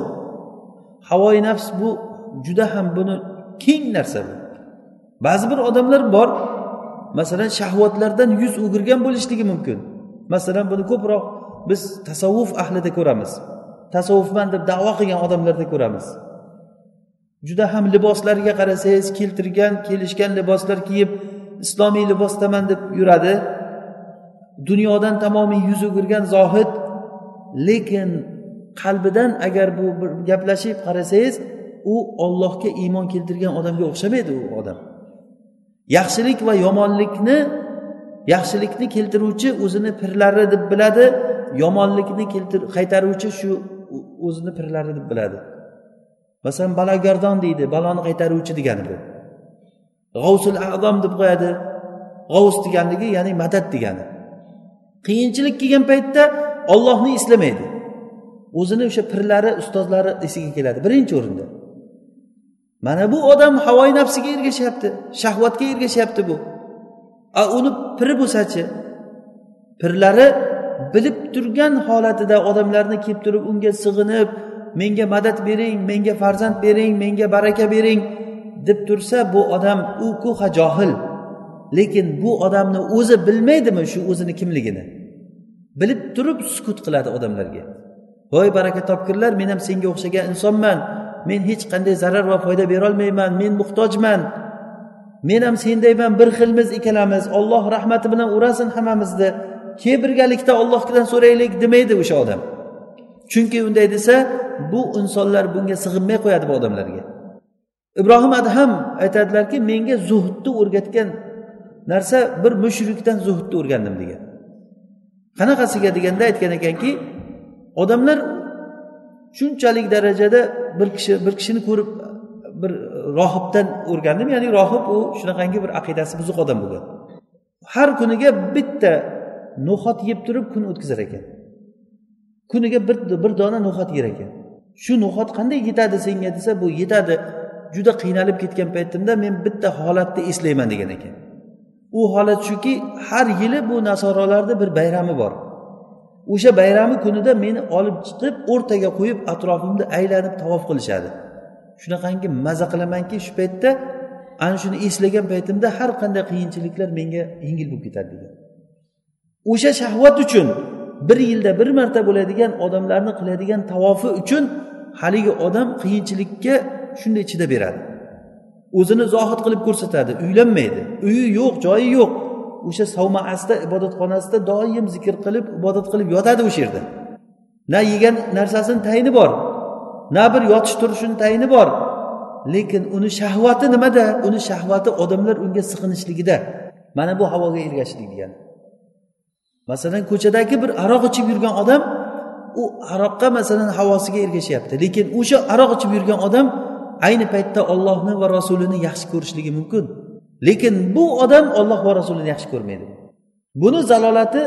Havoi nafs bu juda ham buni keng narsa bu. Ba'zi bir odamlar bor masalan shahvatlardan yuz o'girgan bo'lishligi mumkin. Masalan buni ko'proq biz tasavvuf ahlida ko'ramiz. Tasavvufman deb davo qilgan odamlarda ko'ramiz. Juda ham liboslariga qarasangiz keltirgan kelishgan liboslar kiyib islomiy libosdaman deb yuradi. Dunyodan tamomiy yuz o'girgan zohid lekin qalbidan agar bu bir gaplashib qarasangiz u ollohga iymon keltirgan odamga o'xshamaydi u odam. Yaxshilik va yomonlikni yaxshilikni keltiruvchi o'zini pirlari deb biladi yomonlikni qaytaruvchi shu o'zini pirlari deb biladi. Masalan balagardon deydi baloni qaytaruvchi degani bu. G'ovsul azom deb qo'yadi. G'ovs deganligi ya'ni madad degani. Qiyinchilik kelgan paytda ollohni eslamaydi o'zini o'sha pirlari ustozlari esiga keladi birinchi o'rinda. Mana bu odam havoyi nafsiga ergashyapti shahvatga ergashyapti bu. A uni piri bo'lsachi? Pirlari bilib turgan holatida odamlarni kelib turib unga sig'inib menga madad bering menga farzand bering menga baraka bering deb tursa bu odam u ko'ha johil. Lekin bu odamni o'zi bilmaydimi shu o'zini kimligini? Bilib turib sukut qiladi odamlarga. Voy baraka topkirlar men ham senga o'xshagan insonman. Men hech qanday zarar va foyda berolmayman men muhtojman. Men ham sendayman bir xilmiz ikkalamiz olloh rahmati bilan urasin hammamizni. Kel birgalikda ollohdan so'raylik demaydi o'sha odam. Chunki unday desa bu insonlar bunga sig'inmay qo'yadi bu odamlarga. Ibrohim adham aytadilarki menga zuhdni o'rgatgan narsa bir mushrikdan zuhdni o'rgandim degan. Qanaqasiga deganda aytgan ekanki odamlar shunchalik darajada bir kishi bir kishini ko'rib bir rohibdan o'rgandim ya'ni rohib u shunaqangi bir aqidasi buzuq odam bo'lgan. Har kuniga bitta no'xat yeb turib kun o'tkazar ekan. Kuniga bir bir dona no'xat yer ekan. Shu no'xat qanday yetadi senga desa bu yetadi. Juda qiynalib ketgan paytimda men bitta holatni eslayman degan ekan. U holat shuki har yili bu nasorolarni bir bayrami bor. O'sha bayrami kunida meni olib chiqib o'rtaga qo'yib atrofimni aylanib tavof qilishadi. Shunaqangi maza qilamanki shu paytda ana shuni eslagan paytimda har qanday qiyinchiliklar menga yengil bo'lib ketadi degan. O'sha shahvat uchun bir yilda bir marta bo'ladigan odamlarni qiladigan tavofi uchun haligi odam qiyinchilikka shunday chidaveradi o'zini zohid qilib ko'rsatadi. Uylanmaydi. Uyi yo'q joyi yo'q. O'sha savmaasida ibodatxonasida doim zikr qilib ibodat qilib yotadi o'sha yerda. Na yegan narsasini tayini bor na bir yotish turishini tayini bor. Lekin uni shahvati nimada? Uni shahvati odamlar unga sig'inishligida. Mana bu havoga ergashishlik degani. Masalan ko'chadagi bir aroq ichib yurgan odam u aroqqa masalan havosiga ergashyapti. Lekin o'sha aroq ichib yurgan odam ayni paytda ollohni va rasulini yaxshi ko'rishligi mumkin. Lekin bu odam olloh va rasulini yaxshi ko'rmaydi. Buni zalolati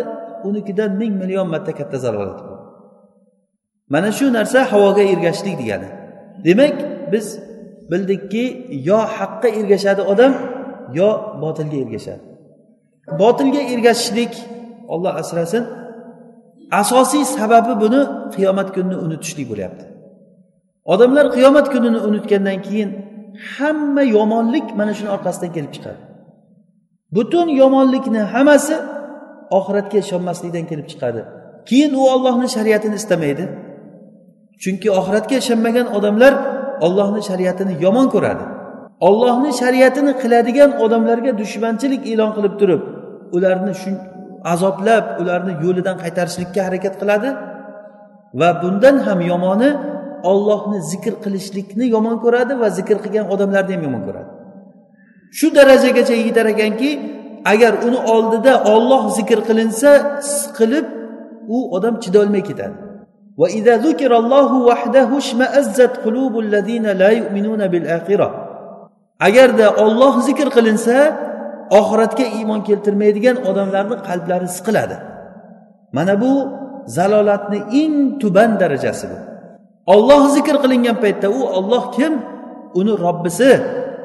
unikidan ming million marta katta zalolat bu. Mana shu narsa havoga ergashishlik degani. Demak biz bildikki yo haqqa ergashadi odam yo botilga ergashadi. Botilga ergashishlik olloh asrasin asosiy sababi buni qiyomat kunini unutishlik bo'lyapti. Odamlar qiyomat kunini unutgandan keyin hamma yomonlik mana shuni orqasidan kelib chiqadi. Butun yomonlikni hammasi oxiratga ishonmaslikdan kelib chiqadi. Keyin u ollohni shariatini istamaydi. Chunki oxiratga ishonmagan odamlar ollohni shariatini yomon ko'radi. Ollohni shariatini qiladigan odamlarga dushmanchilik e'lon qilib turib ularni azoblab ularni yo'lidan qaytarishlikka harakat qiladi va bundan ham yomoni ollohni zikr qilishlikni yomon ko'radi va zikr qilgan odamlarni ham yomon ko'radi. Shu darajagacha yetar ekanki agar uni oldida olloh zikr qilinsa siqilib u odam chidolmay ketadi. Agarda olloh zikr qilinsa oxiratga iymon keltirmaydigan odamlarni qalblari siqiladi. Mana bu zalolatni eng tuban darajasi bu. Olloh zikr qilingan paytda u olloh kim? Uni robbisi.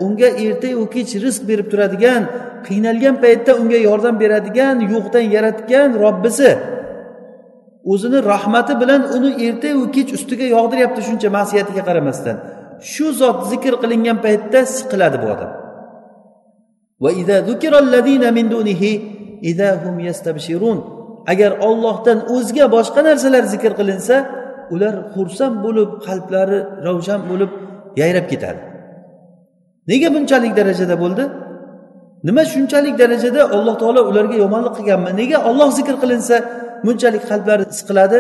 Unga ertayu kech rizq berib turadigan qiynalgan paytda unga yordam beradigan yo'qdan yaratgan robbisi. O'zini rahmati bilan uni ertayu kech ustiga yog'diryapti shuncha ma'siyatiga qaramasdan. Shu zot zikr qilingan paytda siqiladi bu odam. Agar ollohdan o'zga boshqa narsalar zikr qilinsa ular xursand bo'lib qalblari ravshan bo'lib yayrab ketadi. Nega bunchalik darajada bo'ldi? Nima shunchalik darajada? Alloh taolo ularga yomonlik qilganmi? Nega olloh zikr qilinsa bunchalik qalblari siqiladi?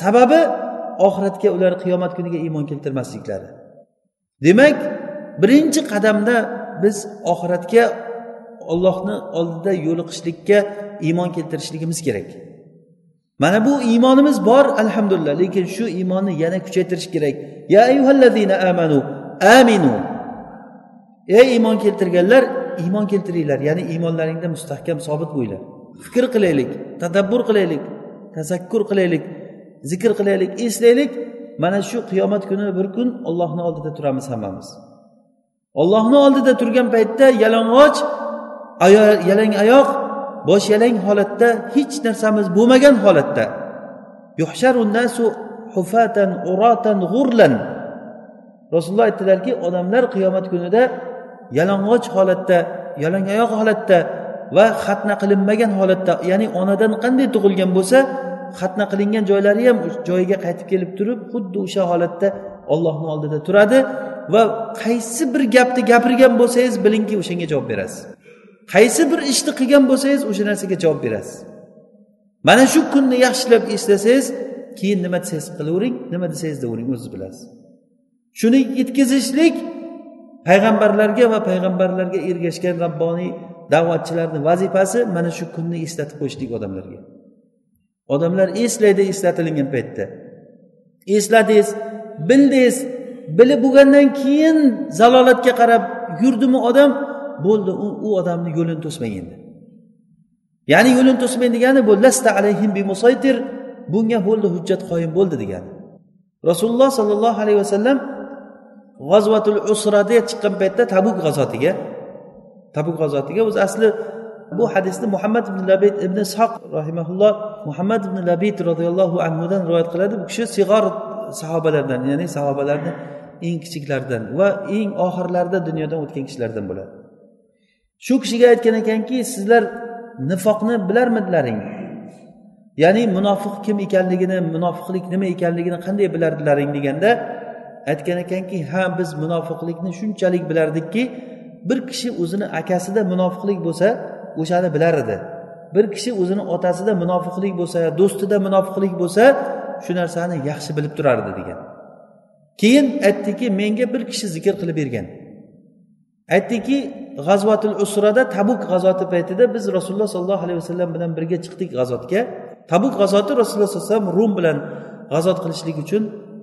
Sababi oxiratga ular qiyomat kuniga iymon keltirmasliklari. Demak birinchi qadamda biz oxiratga ollohni oldida yo'liqishlikka iymon keltirishligimiz kerak. Mana bu iymonimiz bor alhamdulillah. Lekin shu iymonni yana kuchaytirish kerak. Ya ayyuhallazina amanu aminu. Ey iymon keltirganlar iymon keltiringlar. Ya'ni iymonlaringda mustahkam sobit bo'linglar. Fikr qilaylik tadabbur qilaylik tazakkur qilaylik zikr qilaylik eslaylik. Mana shu qiyomat kuni bir kun ollohni oldida turamiz hammamiz. Ollohni oldida turgan paytda yalang'och yalang oyoq bosh yalang holatda hech narsamiz bo'lmagan holatda. Hufatan uratan g'urlan rasululloh aytdilarki odamlar qiyomat kunida yalang'och holatda yalang oyoq holatda va xatna qilinmagan holatda ya'ni onadan qanday tug'ilgan bo'lsa xatna qilingan joylari ham joyiga qaytib kelib turib xuddi o'sha holatda ollohni oldida turadi va qaysi bir gapni gapirgan bo'lsangiz bilingki o'shanga javob berasiz. Qaysi bir ishni qilgan bo'lsangiz o'sha narsaga javob berasiz. Mana shu kunni yaxshilab eslasangiz keyin nima desangiz qilavering nima desangiz deyavering o'zingiz bilasiz. Shuni yetkazishlik payg'ambarlarga va payg'ambarlarga ergashgan rabboniy da'vatchilarni vazifasi mana shu kunni eslatib qo'yishlik odamlarga. Odamlar eslaydi eslatilingan paytda. Esladingiz bildingiz bilib bo'lgandan keyin zalolatga qarab yurdimi odam bo'ldi u, odamni yo'lini to'smang endi. Ya'ni yo'lini to'smang degani bu lasta alayhim bimusaytir bunga bo'ldi hujjat qoyim bo'ldi degani. Rasululloh sollallohu alayhi vasallam g'azvatul usrada chiqqan paytda tabuk g'azotiga tabuk g'azotiga o'zi asli bu hadisni muhammad ibn labid ibn ishoq rahimaulloh muhammad ibn labid roziyallohu anhudan rivoyat qiladi. Bu kishi sig'or sahobalardan ya'ni sahobalarni eng kichiklaridan va eng oxirlarida dunyodan o'tgan kishilardan bo'ladi. Shu kishiga aytgan ekanki sizlar nifoqni bilarmidilaring ya'ni munofiq kim ekanligini munofiqlik nima ekanligini qanday bilardilaring deganda aytgan ekanki ha biz munofiqlikni shunchalik bilardikki bir kishi o'zini akasida munofiqlik bo'lsa o'shani bilar edi. Bir kishi o'zini otasida munofiqlik bo'lsa do'stida munofiqlik bo'lsa shu narsani yaxshi bilib turardi degan. Keyin aytdiki menga bir kishi zikr qilib bergan. Aytdiki g'azvatul usrada tabuk g'azoti paytida biz rasululloh sollallohu alayhi vasallam bilan birga chiqdik g'azotga. Tabuk g'azoti rasululloh sallallohu alayhi vasallam rum bilan g'azot qilishlik uchun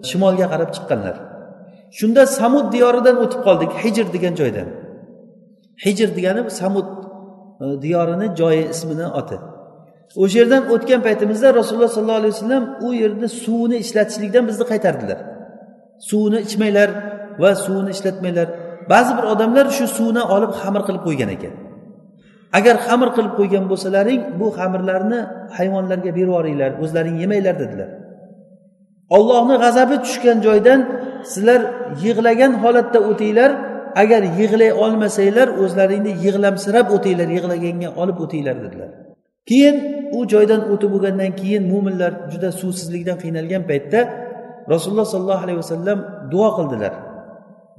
shimolga qarab chiqqanlar. Shunda samud diyoridan o'tib qoldik hijr degan joydan. Hijr degani samud e, diyorini joyi ismini oti. O'sha yerdan o'tgan paytimizda rasululloh sollallohu alayhi vasallam u yerni suvini ishlatishlikdan bizni qaytardilar. Suvni ichmanglar va suvni ishlatmanglar. Ba'zi bir odamlar shu suvni olib xamir qilib qo'ygan ekan. Agar xamir qilib qo'ygan bo'lsalaring bu xamirlarni hayvonlarga berib yuboringlar o'zlaring yemanglar dedilar. Ollohni g'azabi tushgan joydan sizlar yig'lagan holatda o'tinglar. Agar yig'lay olmasanglar o'zlaringni yig'lamsirab o'tinglar yig'laganga olib o'tinglar dedilar. Keyin u joydan o'tib bo'lgandan keyin mo'minlar juda suvsizlikdan qiynalgan paytda rasululloh sollallohu alayhi vasallam duo qildilar.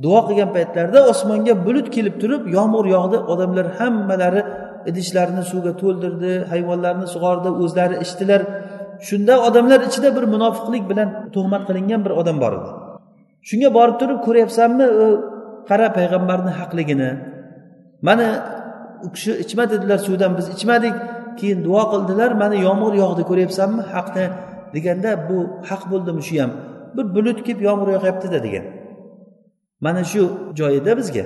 Duo qilgan paytlarida osmonga bulut kelib turib yomg'ir yog'di odamlar hammalari idishlarini suvga to'ldirdi hayvonlarni sug'ordi o'zlari ichdilar. Shunda odamlar ichida bir munofiqlik bilan tuhmat qilingan bir odam bor edi. Shunga borib turib ko'ryapsanmi qara payg'ambarni haqligini? Mana u kishi ichma dedilar suvdan biz ichmadik keyin duo qildilar mana yomg'ir yog'di ko'ryapsanmi haqni deganda bu haq bo'ldimi shu ham bir bulut kelib yomg'ir yog'yaptida degan. Mana shu joyida bizga.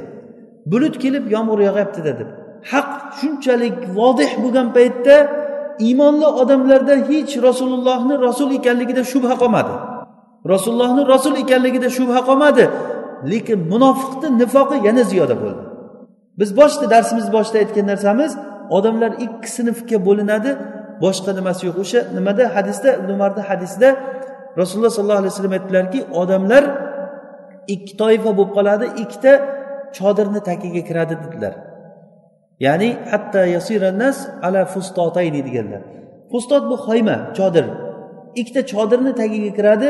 Bulut kelib yomg'ir yog'yaptida deb. Haq shunchalik vodih bo'lgan paytda iymonli odamlarda hech rasulullohni rasul ekanligida shubha qolmadi. Rasulullohni rasul ekanligida shubha qolmadi. Lekin munofiqni nifoqi yana ziyoda bo'ldi. Biz boshida darsimiz boshida aytgan narsamiz odamlar ikki sinfga bo'linadi boshqa nimasi yo'q. O'sha nimada? Hadisda ibn umarni hadisida rasululloh sollallohu alayhi vasallam aytdilarki odamlar ikki toifa bo'lib qoladi ikkita chodirni tagiga kiradi dedilar. Ya'ni hatta yasiranas ala fustotayni deganlar. Fustot bu xoyma chodir. Ikkita chodirni tagiga kiradi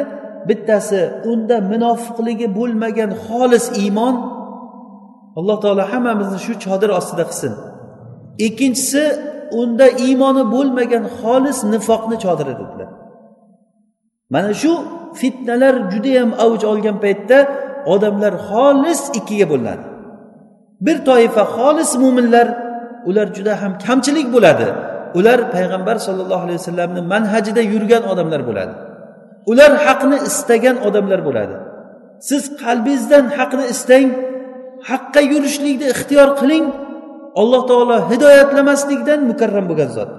bittasi unda munofiqligi bo'lmagan xolis iymon. Alloh taolo hammamizni shu chodir ostida qilsin. Ikkinchisi unda iymoni bo'lmagan xolis nifoqni chodiri dedilar. Mana shu fitnalar judayam avj olgan paytda odamlar xolis ikkiga bo'linadi. Bir toifa xolis mo'minlar ular juda ham kamchilik bo'ladi. Ular payg'ambar sollallohu alayhi vasallamni manhajida yurgan odamlar bo'ladi. Ular haqni istagan odamlar bo'ladi. Siz qalbingizdan haqni istang haqqa yurishlikni ixtiyor qiling alloh taolo hidoyatlamaslikdan mukarram bo'lgan zot.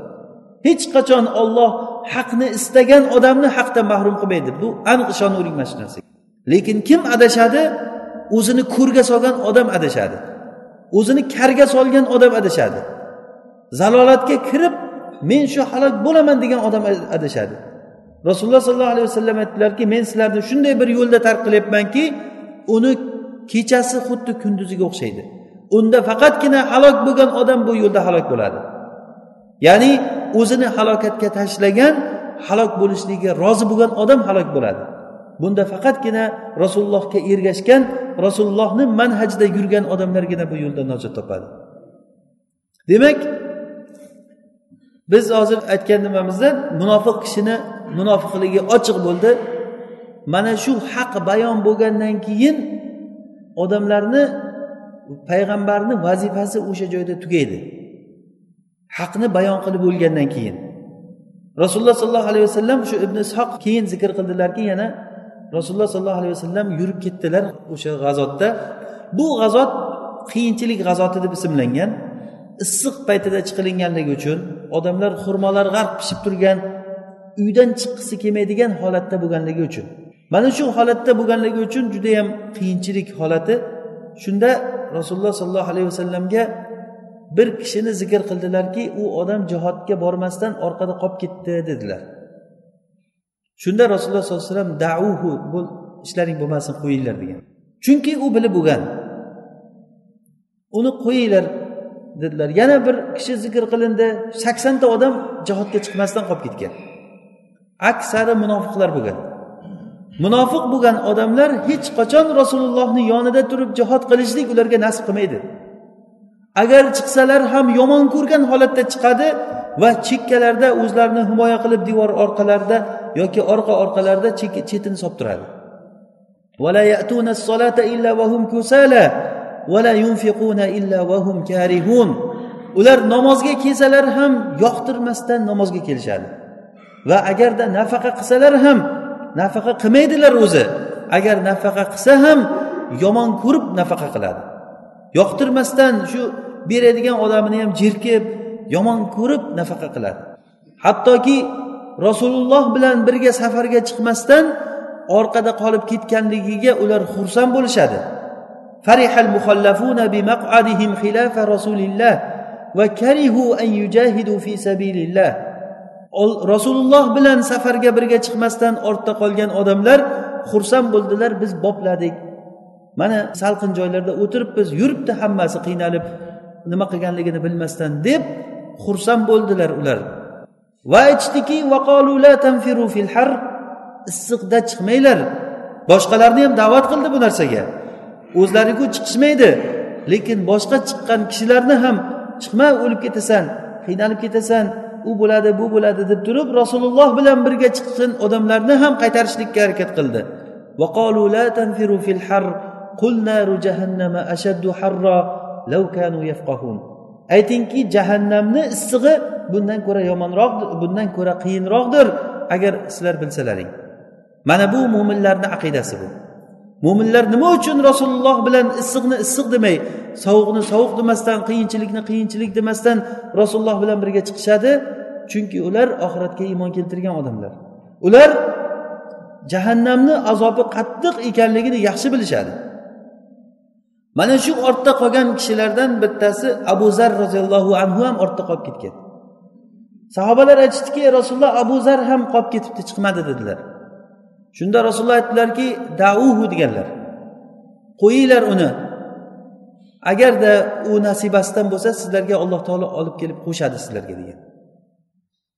Hech qachon olloh haqni istagan odamni haqdan mahrum qilmaydi. Bu aniq ishonavering mana shu narsaga. Lekin kim adashadi? O'zini ko'rga solgan odam adashadi. O'zini karga solgan odam adashadi. Zalolatga kirib men shu halok bo'laman degan odam adashadi. Rasululloh sollallohu alayhi vasallam aytdilarki men sizlarni shunday bir yo'lda tark qilyapmanki uni kechasi xuddi kunduziga o'xshaydi. Unda faqatgina halok bo'lgan odam bu yo'lda halok bo'ladi. Ya'ni o'zini halokatga tashlagan halok bo'lishligiga rozi bo'lgan odam halok bo'ladi. Bunda faqatgina rasulullohga ergashgan rasulullohni manhajida yurgan odamlargina bu yo'lda najot topadi. Demak biz hozir aytgan nimamizda munofiq kishini munofiqligi ochiq bo'ldi. Mana shu haq bayon bo'lgandan keyin odamlarni payg'ambarni vazifasi o'sha joyda tugaydi. Haqni bayon qilib bo'lgandan keyin. Rasululloh sollallohu alayhi vasallam shu ibn ishoq keyin zikr qildilarki yana rasululloh sollallohu alayhi vasallam yurib ketdilar o'sha g'azotda. Bu g'azot qiyinchilik g'azoti deb ismlangan. Issiq paytida chiqilinganligi uchun odamlar xurmolar g'arq pishib turgan uydan chiqqisi kelmaydigan holatda bo'lganligi uchun. Mana shu holatda bo'lganligi uchun judayam qiyinchilik holati. Shunda rasululloh sollallohu alayhi vasallamga bir kishini zikr qildilarki u odam jihodga bormasdan orqada qolib ketdi dedilar. Shunda rasululloh sollallohu alayhi vasallam dauhu bu ishlaring bo'lmasin qo'yinglar degan. Chunki u bilib bo'lgan. Uni qo'yinglar dedilar. Yana bir kishi zikr qilindi saksonta odam jihodga chiqmasdan qolib ketgan. Aksari munofiqlar bo'lgan. Munofiq bo'lgan odamlar hech qachon rasulullohni yonida turib jihod qilishlik ularga nasib qilmaydi. Agar chiqsalar ham yomon ko'rgan holatda chiqadi va chekkalarda o'zlarini himoya qilib devor orqalarida yoki orqa orqalarida chetini solib turadi ular namozga kelsalar ham yoqtirmasdan namozga kelishadi. Va agarda nafaqa qilsalar ham nafaqa qilmaydilar o'zi. Agar nafaqa qilsa ham yomon ko'rib nafaqa qiladi. Yoqtirmasdan shu beradigan odamini ham jerkib yomon ko'rib nafaqa qiladi. Hattoki rasululloh bilan birga safarga chiqmasdan orqada qolib ketganligiga ular xursand bo'lishadi. Farihal mukhallafuna bimaq'adihim khilafa rasulillah va karihu an yujahidu fi sabilillah. Rasululloh bilan safarga birga chiqmasdan ortda qolgan odamlar xursand bo'ldilar biz bopladik. Mana salqin joylarda o'tiribmiz yuribdi hammasi qiynalib nima qilganligini bilmasdan deb xursand bo'ldilar ular. Va aytishdiki issiqda chiqmanglar. Boshqalarni ham da'vat qildi bu narsaga. O'zlariku chiqishmaydi lekin boshqa chiqqan kishilarni ham chiqma o'lib ketasan qiynalib ketasan u bo'ladi bu bo'ladi deb turib rasululloh bilan birga chiqqan odamlarni ham qaytarishlikka harakat qildi. Aytingki jahannamni issig'i bundan ko'ra yomonroq bundan ko'ra qiyinroqdir agar sizlar bilsalaring. Mana bu mo'minlarni aqidasi bu. Mo'minlar nima uchun rasululloh bilan issiqni issiq demay sovuqni sovuq demasdan qiyinchilikni qiyinchilik demasdan rasululloh bilan birga chiqishadi? Chunki ular oxiratga iymon keltirgan odamlar. Ular jahannamni azobi qattiq ekanligini yaxshi bilishadi. Mana shu ortda qolgan kishilardan bittasi abu zar roziyallohu anhu ham ortda qolib ketgan. Sahobalar aytishdiki rasululloh abu zar ham qolib ketibdi chiqmadi dedilar. Shunda rasululloh aytdilarki dauhu deganlar. Qo'yinglar uni. Agarda u nasibasidan bo'lsa sizlarga alloh taolo olib kelib qo'shadi sizlarga degan.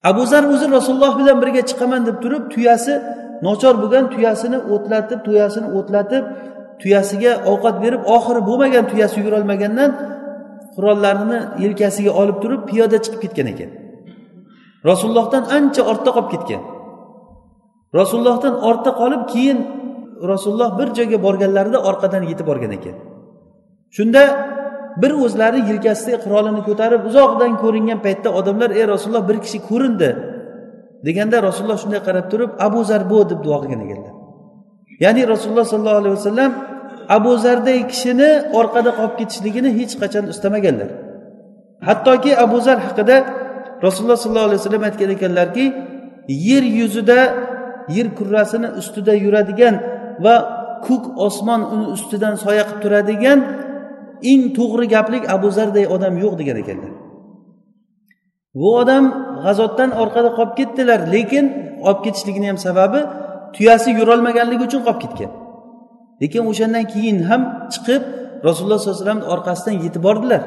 Abu zar o'zi rasululloh bilan birga chiqaman deb turib tuyasi nochor bo'lgan tuyasini o'tlatib tuyasini o'tlatib tuyasiga ovqat berib oxiri bo'lmagan tuyasi yugurolmagandan qurollarini yelkasiga olib turib piyoda chiqib ketgan ekan. Rasulullohdan ancha ortda qolib ketgan. Rasulullohdan ortda qolib keyin rasululloh bir joyga borganlarida orqadan yetib borgan ekan. Shunda bir o'zlari yelkasida qurolini ko'tarib uzoqdan ko'ringan paytda odamlar ey rasululloh bir kishi ko'rindi deganda rasululloh shunday qarab turib abu zarbo deb duo qilgan ekanlar. Ya'ni rasululloh sollallohu alayhi vasallam abu zarday kishini orqada qolib ketishligini hech qachon istamaganlar. Hattoki abu zar haqida rasululloh sollallohu alayhi vasallam aytgan ekanlarki yer yuzida yer kurrasini ustida yuradigan va ko'k osmon uni ustidan soya qilib turadigan eng to'g'ri gaplik abu zarday odam yo'q degan ekanlar. Bu odam g'azotdan orqada qolib ketdilar lekin olib ketishligini ham sababi tuyasi yurolmaganligi uchun qolib ketgan. Lekin o'shandan keyin ham chiqib rasululloh sollallohu alayhi vasallamni orqasidan yetib bordilar.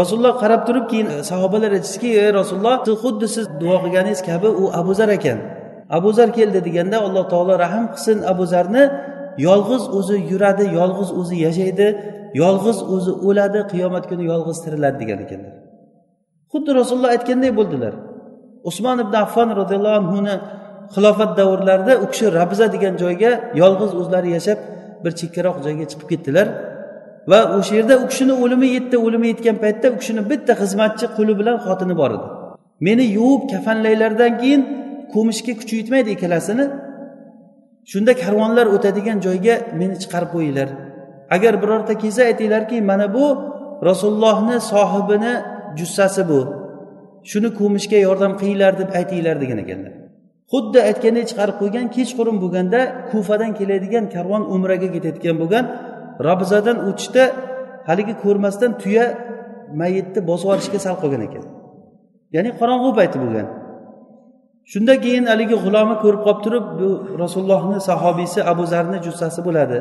Rasululloh qarab turib keyin e, sahobalar aytishdiki ey rasululloh xuddi siz duo qilganingiz kabi u abu zar ekan. Abu zar keldi deganda alloh taolo rahm qilsin abu zarni. Yolg'iz o'zi yuradi yolg'iz o'zi yashaydi yolg'iz o'zi o'ladi qiyomat kuni yolg'iz tiriladi degan ekanlar. Xuddi rasululloh aytganday bo'ldilar. Usmon ibn affon roziyallohu anhuni xilofat davrlarida u kishi rabza degan joyga yolg'iz o'zlari yashab bir chekkaroq joyga chiqib ketdilar. Va o'sha yerda u kishini o'limi yetdi o'limi yetgan paytda u kishini bitta xizmatchi quli bilan xotini bor edi. Meni yuvib kafanlaylardan keyin ko'mishga kuchi yetmaydi ikkalasini shunda karvonlar o'tadigan joyga meni chiqarib qo'yinglar. Agar birorta kelsa aytinglarki mana bu rasulullohni sohibini jussasi bu. Shuni ko'mishga yordam qilinglar deb aytinglar degan ekanlar. Xuddi aytganday chiqarib qo'ygan kechqurun bo'lganda kufadan keladigan karvon umraga ketayotgan bo'lgan. Robzadan o'tishda haligi ko'rmasdan tuya mayitni bosib yuborishga sal qolgan ekan. Ya'ni qorong'u payti bo'lgan. Shundan keyin haligi g'ulomi ko'rib qolib turib bu rasulullohni sahobiysi abu zarni jussasi bo'ladi.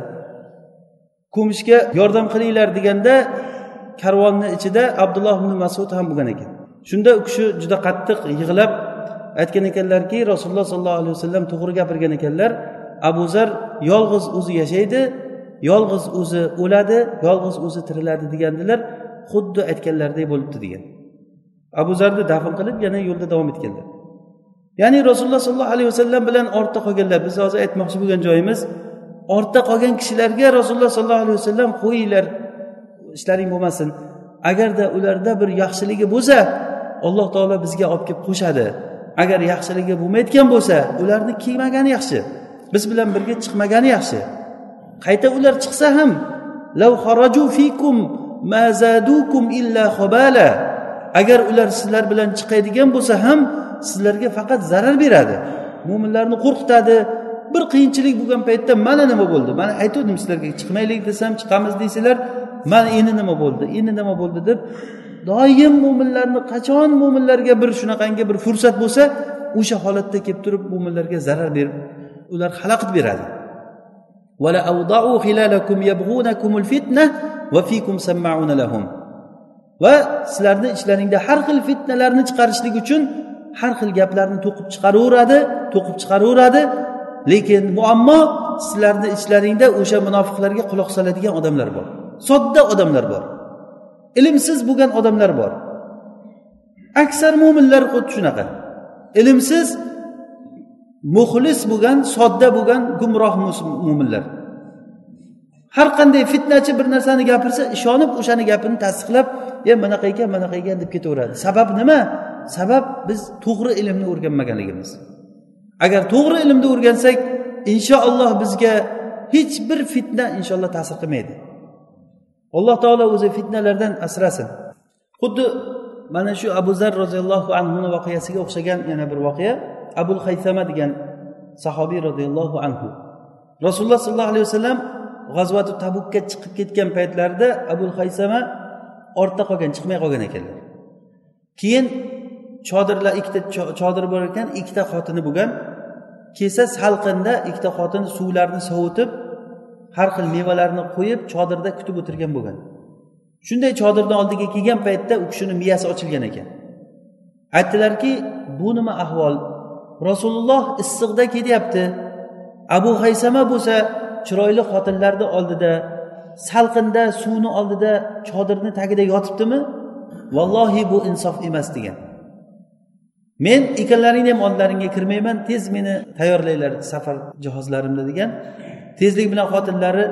Ko'mishga yordam qilinglar deganda karvonni ichida abdulloh ibn masud ham bo'lgan ekan. Shunda u kishi juda qattiq yig'lab aytgan ekanlarki rasululloh sollallohu alayhi vasallam to'g'ri gapirgan ekanlar abu zar yolg'iz o'zi yashaydi yolg'iz o'zi o'ladi yolg'iz o'zi tiriladi degandilar xuddi aytganlaridek bo'libdi degan. Abu zarni dafn qilib yana yo'lda davom etganlar. Ya'ni rasululloh sollallohu alayhi vasallam bilan ortda qolganlar biz hozir aytmoqchi bo'lgan joyimiz ortda qolgan kishilarga rasululloh sollallohu alayhi vasallam qo'yinglar ishlaring bo'lmasin. Agarda ularda bir yaxshiligi bo'lsa alloh taolo bizga olib kelib qo'shadi. Agar yaxshiligi bo'lmayotgan bo'lsa ularni kiymagani yaxshi. Biz bilan birga chiqmagani yaxshi. Qayta ular chiqsa ham agar ular sizlar bilan chiqadigan bo'lsa ham sizlarga faqat zarar beradi. Mo'minlarni qo'rqitadi. Bir qiyinchilik bo'lgan paytda mana nima bo'ldi? Mana aytuvdim sizlarga chiqmaylik desam chiqamiz deysizlar mana endi nima bo'ldi? Endi nima bo'ldi? deb doim mo'minlarni qachon mo'minlarga bir shunaqangi bir fursat bo'lsa o'sha holatda kelib turib mo'minlarga zarar berib ular xalaqit beradi. Va sizlarni ichlaringda har xil fitnalarni chiqarishlik uchun har xil gaplarni to'qib chiqaraveradi to'qib chiqaraveradi. Lekin muammo sizlarni ichlaringda o'sha munofiqlarga quloq soladigan odamlar bor. Sodda odamlar bor. Ilmsiz bo'lgan odamlar bor. Aksar mo'minlar xuddi shunaqa. Ilmsiz muxlis bo'lgan sodda bo'lgan gumroh mo'minlar har qanday fitnachi bir narsani gapirsa ishonib o'shani gapini tasdiqlab e bunaqa ekan bunaqa ekan deb ketaveradi. Sabab nima? Sabab biz to'g'ri ilmni o'rganmaganligimiz. Agar to'g'ri ilmni o'rgansak inshaalloh bizga hech bir fitna inshaalloh ta'sir qilmaydi alloh taolo o'zi fitnalardan asrasin. Xuddi mana shu abu zar roziyallohu anhuni voqeasiga o'xshagan yana bir voqea abul haysama degan sahobiy roziyallohu anhu. Rasululloh sollallohu alayhi vasallam g'azvati tabukka chiqib ketgan paytlarida abul haysama ortda qolgan chiqmay qolgan ekanlar keyin chodirlar ikkita chodir bor ekan ikkita xotini bo'lgan. Kelsa salqinda ikkita xotin suvlarni sovutib har xil mevalarni qo'yib chodirda kutib o'tirgan bo'lgan. Shunday chodirni oldiga kelgan paytda u kishini miyasi ochilgan ekan. Aytdilarki bu nima ahvol? Rasululloh issiqda ketyapti. Abu haysama bo'lsa chiroyli xotinlarni oldida salqinda suvni oldida chodirni tagida yotibdimi? Vallohi bu insof emas degan. Men ikkalalaringni ham oldlaringga kirmayman tez meni tayyorlanglar safar jihozlarimni degan. Tezlik bilan xotinlari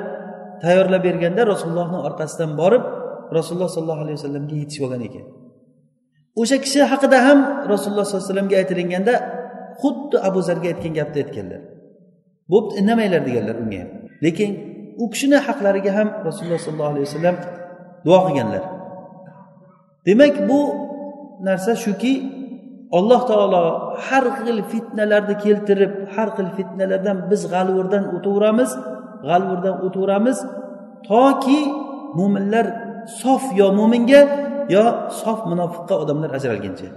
tayyorlab berganda rasulullohni orqasidan borib rasululloh sollallohu alayhi vasallamga yetishib olgan ekan. O'sha kishi haqida ham rasululloh sollallohu alayhi vasallamga aytilganda xuddi abu zarga aytgan gapni aytganlar. Bo'pti indamanglar deganlar unga ham. Lekin u kishini haqlariga ham rasululloh sollallohu alayhi vasallam duo qilganlar. Demak bu narsa shuki alloh taolo har xil fitnalarni keltirib har xil fitnalardan biz g'alvirdan o'taveramiz g'alvirdan o'taveramiz toki mo'minlar sof yo mo'minga yo sof munofiqqa odamlar ajralguncha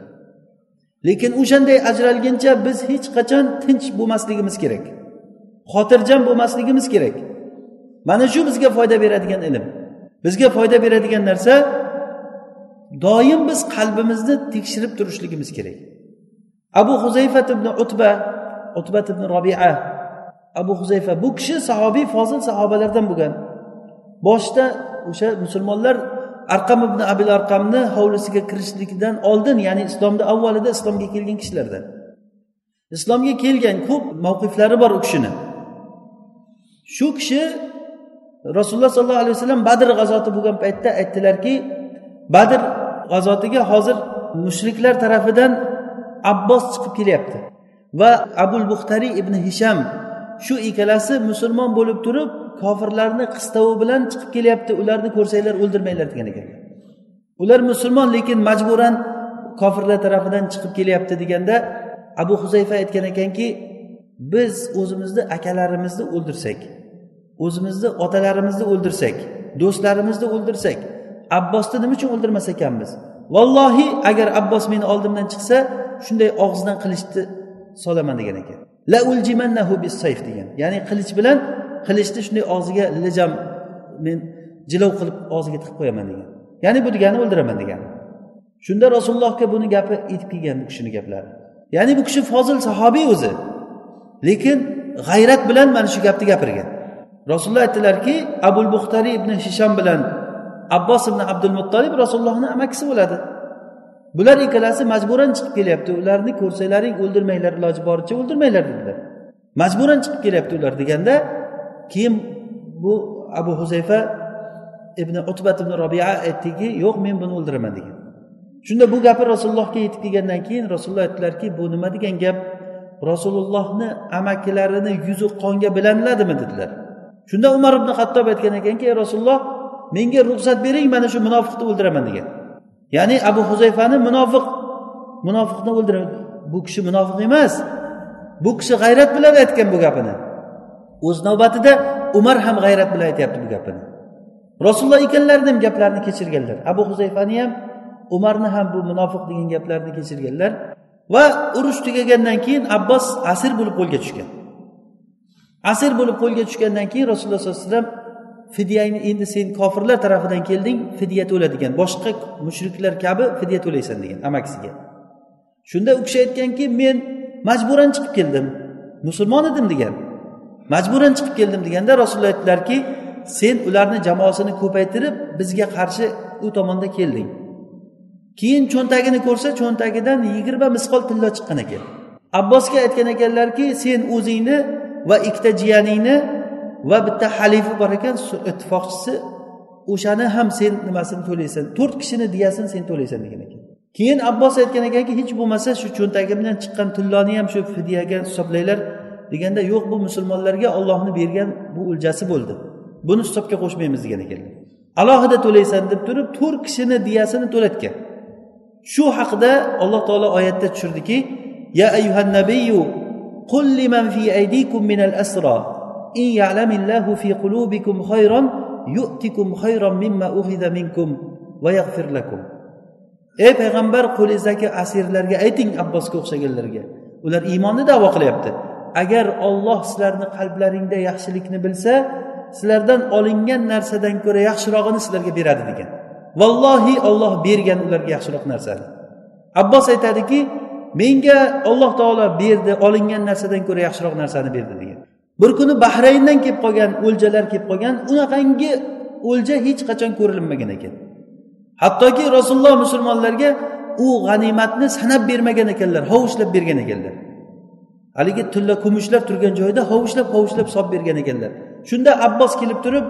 lekin o'shanday ajralguncha biz hech qachon tinch bo'lmasligimiz kerak xotirjam bo'lmasligimiz kerak. Mana shu bizga foyda beradigan ilm bizga foyda beradigan narsa doim biz qalbimizni tekshirib turishligimiz kerak. Abu huzayfat ibn utba utbat ibn robia abu huzayfa bu kishi sahobiy fozil sahobalardan bo'lgan. Boshida o'sha musulmonlar arqam ibn abil arqamni hovlisiga kirishlikdan oldin ya'ni islomni avvalida islomga kelgan kishilardan. Islomga kelgan ko'p mavqiflari bor u kishini. Shu kishi rasululloh sollallohu alayhi vasallam badr g'azoti bo'lgan paytda aytdilarki badr g'azotiga hozir mushriklar tarafidan abbos chiqib kelyapti. Va abul buxtariy ibn hisham shu ikkalasi musulmon bo'lib turib kofirlarni qistovi bilan chiqib kelyapti ularni ko'rsanglar o'ldirmanglar degan ekanlar ular musulmon lekin majburan kofirlar tarafidan chiqib kelyapti deganda abu huzayfa aytgan ekanki biz o'zimizni akalarimizni o'ldirsak o'zimizni otalarimizni o'ldirsak do'stlarimizni o'ldirsak abbosni nima uchun o'ldirmas ekanmiz? Vallohi agar abbos meni oldimdan chiqsa shunday og'zidan qilichni solaman degan ekan. La uljimannahu sayf degan. Ya'ni qilich bilan qilichni shunday og'ziga lijam men jilov qilib og'ziga tiqib qo'yaman degan. Ya'ni bu degani o'ldiraman degani shunda rasulullohga buni gapi yetib kelgan bu kishini gaplari. Ya'ni bu kishi fozil sahobiy o'zi. Lekin g'ayrat bilan mana shu gapni gapirgan. Rasululloh aytdilarki abul buxtariy ibn hisham bilan abbos ibn abdul muttolib rasulullohni amakisi bo'ladi. Bular ikkalasi majburan chiqib kelyapti. Ularni ko'rsalaring o'ldirmanglar iloji boricha o'ldirmanglar dedilar. Majburan chiqib kelyapti ular deganda keyin bu abu huzayfa ibn utbat ibn robiya aytdiki yo'q men buni o'ldiraman degan. Shunda bu gapi rasulullohga yetib kelgandan keyin rasululloh aytdilarki bu nima degan gap? Rasulullohni amakilarini yuzi qonga bilaniladimi dedilar. Shunda umar ibn hattob aytgan ekanki ey rasululloh menga ruxsat bering mana shu munofiqni o'ldiraman degan. Ya'ni abu huzayfani munofiq munofiqni o'ldira bu kishi munofiq emas. Bu kishi g'ayrat bilan aytgan bu gapini. O'z navbatida umar ham g'ayrat bilan aytyapti bu gapini. Rasululloh ikkallarini ham gaplarini kechirganlar. Abu huzayfani ham umarni ham bu munofiq degan gaplarni kechirganlar va urush tugagandan keyin abbos asir bo'lib qo'lga tushgan. Asir bo'lib qo'lga tushgandan keyin rasululloh sollallohu alayhi vasallam fidyangni endi sen kofirlar tarafidan kelding fidya to'la degan. Boshqa mushriklar kabi fidya to'laysan degan amakisiga shunda u kishi aytganki men majburan chiqib keldim musulmon edim degan. Majburan chiqib keldim deganda rasululloh aytdilarki sen ularni jamoasini ko'paytirib bizga qarshi u tomonda kelding. Keyin cho'ntagini ko'rsa cho'ntagidan yigirma misqol tillo chiqqan ekan. Abbosga aytgan ekanlarki sen o'zingni va ikkita jiyaningni va bitta halifi bor ekan ittifoqchisi o'shani ham sen nimasini to'laysan to'rt kishini diyasini sen to'laysan degan ekan. Keyin abbos aytgan ekanki hech bo'lmasa shu cho'ntagimdan chiqqan tilloni ham shu fidyaga hisoblanglar deganda yo'q bu musulmonlarga ollohni bergan bu o'ljasi bo'ldi. Buni hisobga qo'shmaymiz degan ekanlar alohida to'laysan deb turib to'rt kishini diyasini to'latgan. Shu haqida alloh taolo oyatda tushirdiki ya ayyuhan nabiyyu qul liman fi aydikum minal asra. In ya'lamillahu fi qulubikum khayran yu'tikum khayran mimma ukhidha minkum va yaghfir lakum. Ey payg'ambar qo'lingizdagi asirlarga ayting abbosga o'xshaganlarga. Ular iymonni davo qilyapti. Agar olloh sizlarni qalblaringda yaxshilikni bilsa sizlardan olingan narsadan ko'ra yaxshirog'ini sizlarga beradi degan. Vallohi olloh bergan ularga yaxshiroq narsani. Abbos aytadiki menga olloh taolo berdi olingan narsadan ko'ra yaxshiroq narsani berdi degan. Bir kuni bahrayndan kelib qolgan o'ljalar kelib qolgan unaqangi o'lja hech qachon ko'rilmagan ekan. Hattoki rasululloh musulmonlarga u g'animatni sanab bermagan ekanlar hovuchlab bergan ekanlar. Haligi tilla kumushlar turgan joyda hovuchlab hovuchlab solib bergan ekanlar. Shunda abbos kelib turib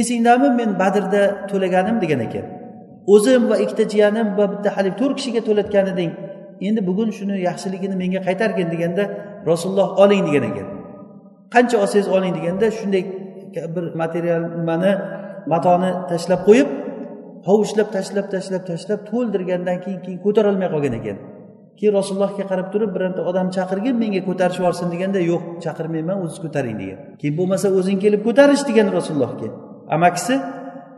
esingdami men badrda to'laganim? degan ekan. O'zim va ikkita jiyanim va bitta haligi to'rt kishiga to'latgan eding. Endi bugun shuni yaxshiligini menga qaytargin deganda rasululloh oling degan ekan. Qancha olsangiz oling deganda shunday bir material nimani matoni tashlab qo'yib hovuchlab tashlab tashlab tashlab to'ldirgandan keyin keyin ko'tarolmay qolgan ekan. Keyin rasulullohga qarab turib bironta odam chaqirgin menga ko'tarishib yuborsin deganda yo'q chaqirmayman o'zingiz ko'taring degan. Keyin bo'lmasa o'zing kelib ko'tarish degan rasulullohga. Amakisi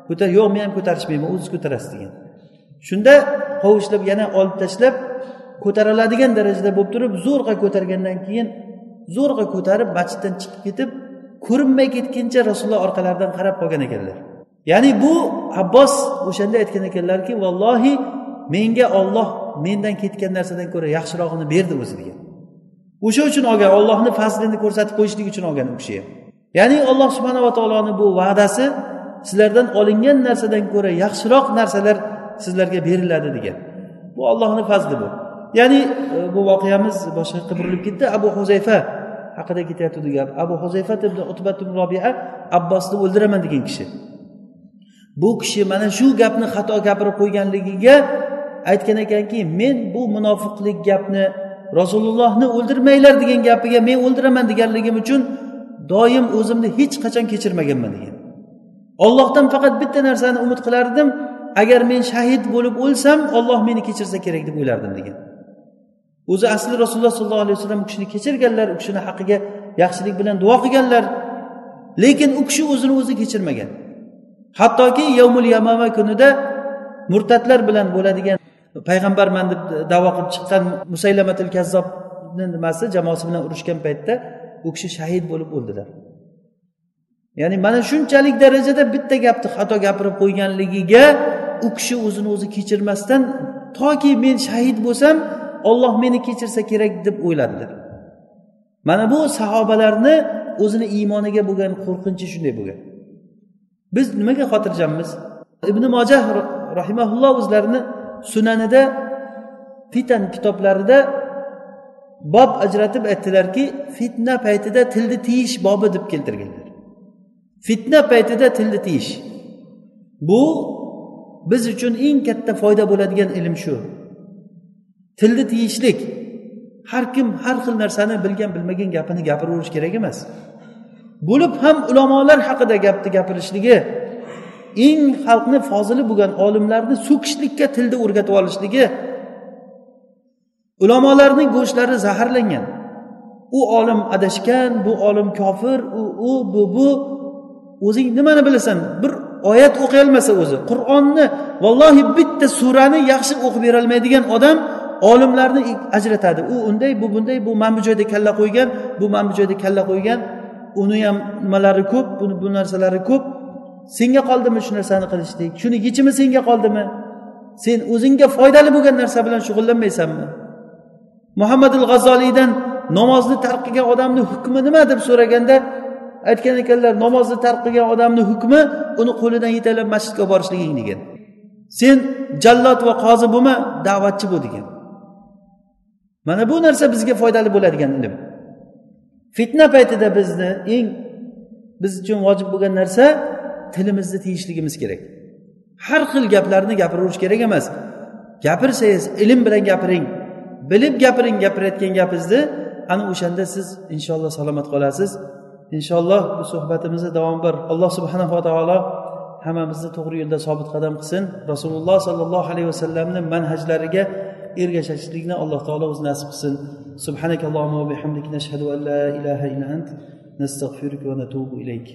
ko'tar yo'q men ham ko'tarishmayman o'zingiz ko'tarasiz degan. Shunda hovuchlab yana olib tashlab ko'tariladigan darajada bo'lib turib zo'rg'a ko'targandan keyin zo'rg'a ko'tarib masjiddan chiqib ketib ko'rinmay ketguncha rasululloh orqalaridan qarab qolgan ekanlar. Ya'ni bu abbos o'shanda aytgan ekanlarki vallohi menga olloh mendan ketgan narsadan ko'ra yaxshirog'ini berdi o'zi degan o'sha uchun olgan ollohni fazlini ko'rsatib qo'yishlik uchun olgan u kishi ham. Ya'ni alloh subhanava taoloni bu va'dasi sizlardan olingan narsadan ko'ra yaxshiroq narsalar sizlarga beriladi degan. Bu ollohni fazli bu. Ya'ni e, bu voqeamiz boshqa yoqqa burilib ketdi. Abu huzayfa haqida ketyapti gap. Abu huzayfa ibn utbat ibn robia abbosni o'ldiraman degan kishi. Bu kishi mana shu gapni xato gapirib qo'yganligiga aytgan ekanki men bu munofiqlik gapni rasulullohni o'ldirmanglar degan gapiga men o'ldiraman deganligim uchun doim o'zimni hech qachon kechirmaganman degan. Ollohdan faqat bitta narsani umid qilardim. Agar men shahid bo'lib o'lsam olloh meni kechirsa kerak deb o'ylardim degan. O'zi asli rasululloh sollallohu alayhi vasallam u kishini kechirganlar u kishini haqqiga yaxshilik bilan duo qilganlar. Lekin u kishi o'zini o'zi kechirmagan. Hattoki yovmul yamama kunida murtadlar bilan bo'ladigan payg'ambarman deb davo qilib chiqqan musaylamatil kazzobni nimasi jamoasi bilan urushgan paytda u kishi shahid bo'lib o'ldilar. Ya'ni mana shunchalik darajada bitta gapni xato gapirib qo'yganligiga u kishi o'zini o'zi kechirmasdan toki men shahid bo'lsam olloh meni kechirsa kerak deb o'yladilar mana bu sahobalarni o'zini iymoniga bo'lgan qo'rqinchi shunday bo'lgan. Biz nimaga xotirjammiz? Ibn mojah rahimaulloh o'zlarini sunanida fitan kitoblarida bob ajratib aytdilarki fitna paytida tilni tiyish bobi deb keltirganlar. Fitna paytida tilni tiyish. Bu biz uchun eng katta foyda bo'ladigan ilm shu. Tilni tiyishlik. Har kim har xil narsani bilgan bilmagan gapini gapiraverish kerak emas. Bo'lib ham ulamolar haqida gapni gapirishligi eng xalqni fozili bo'lgan olimlarni so'kishlikka tilni o'rgatib olishligi ulamolarning go'shtlari zaharlangan. U olim adashgan bu olim kofir u u bu bu. O'zing nimani bilasan? Bir oyat o'qiy olmasa o'zi. Qur'onni vallohi bitta surani yaxshi o'qib berolmaydigan odam olimlarni ajratadi. U unday bu bunday bu mana bu joyda kalla qo'ygan bu mana bu joyda kalla qo'ygan. Uni ham nimalari ko'p buni bu narsalari ko'p. Senga qoldimi shu narsani qilishlik? Shuni yechimi senga qoldimi? Sen o'zingga foydali bo'lgan narsa bilan shug'ullanmaysanmi? Muhammad al g'azzoliydan namozni tark qilgan odamni hukmi nima deb so'raganda aytgan ekanlar namozni tark qilgan odamni hukmi uni qo'lidan yetaklab masjidga borishliging degan. Sen jallod va qozi bo'lma da'vatchi bo'l degan. Mana bu narsa bizga foydali bo'ladigan ilm. Fitna paytida bizni eng biz uchun vojib bo'lgan narsa tilimizni tiyishligimiz kerak. Har xil gaplarni gapiraverish kerak emas. Gapirsangiz ilm bilan gapiring. Bilib gapiring gapirayotgan gapingizni. Ana o'shanda siz inshaalloh salomat qolasiz. Inshaalloh bu suhbatimizni davom bir alloh subhanava taolo hammamizni to'g'ri yo'lda sobit qadam qilsin. Rasululloh sollallohu alayhi vasallamni manhajlariga ergashishlikni alloh taolo o'zi nasib qilsin subhanakallohumma va bihamdik nashhadu an la ilaha illa ant nastag'firuka va natubu ilayk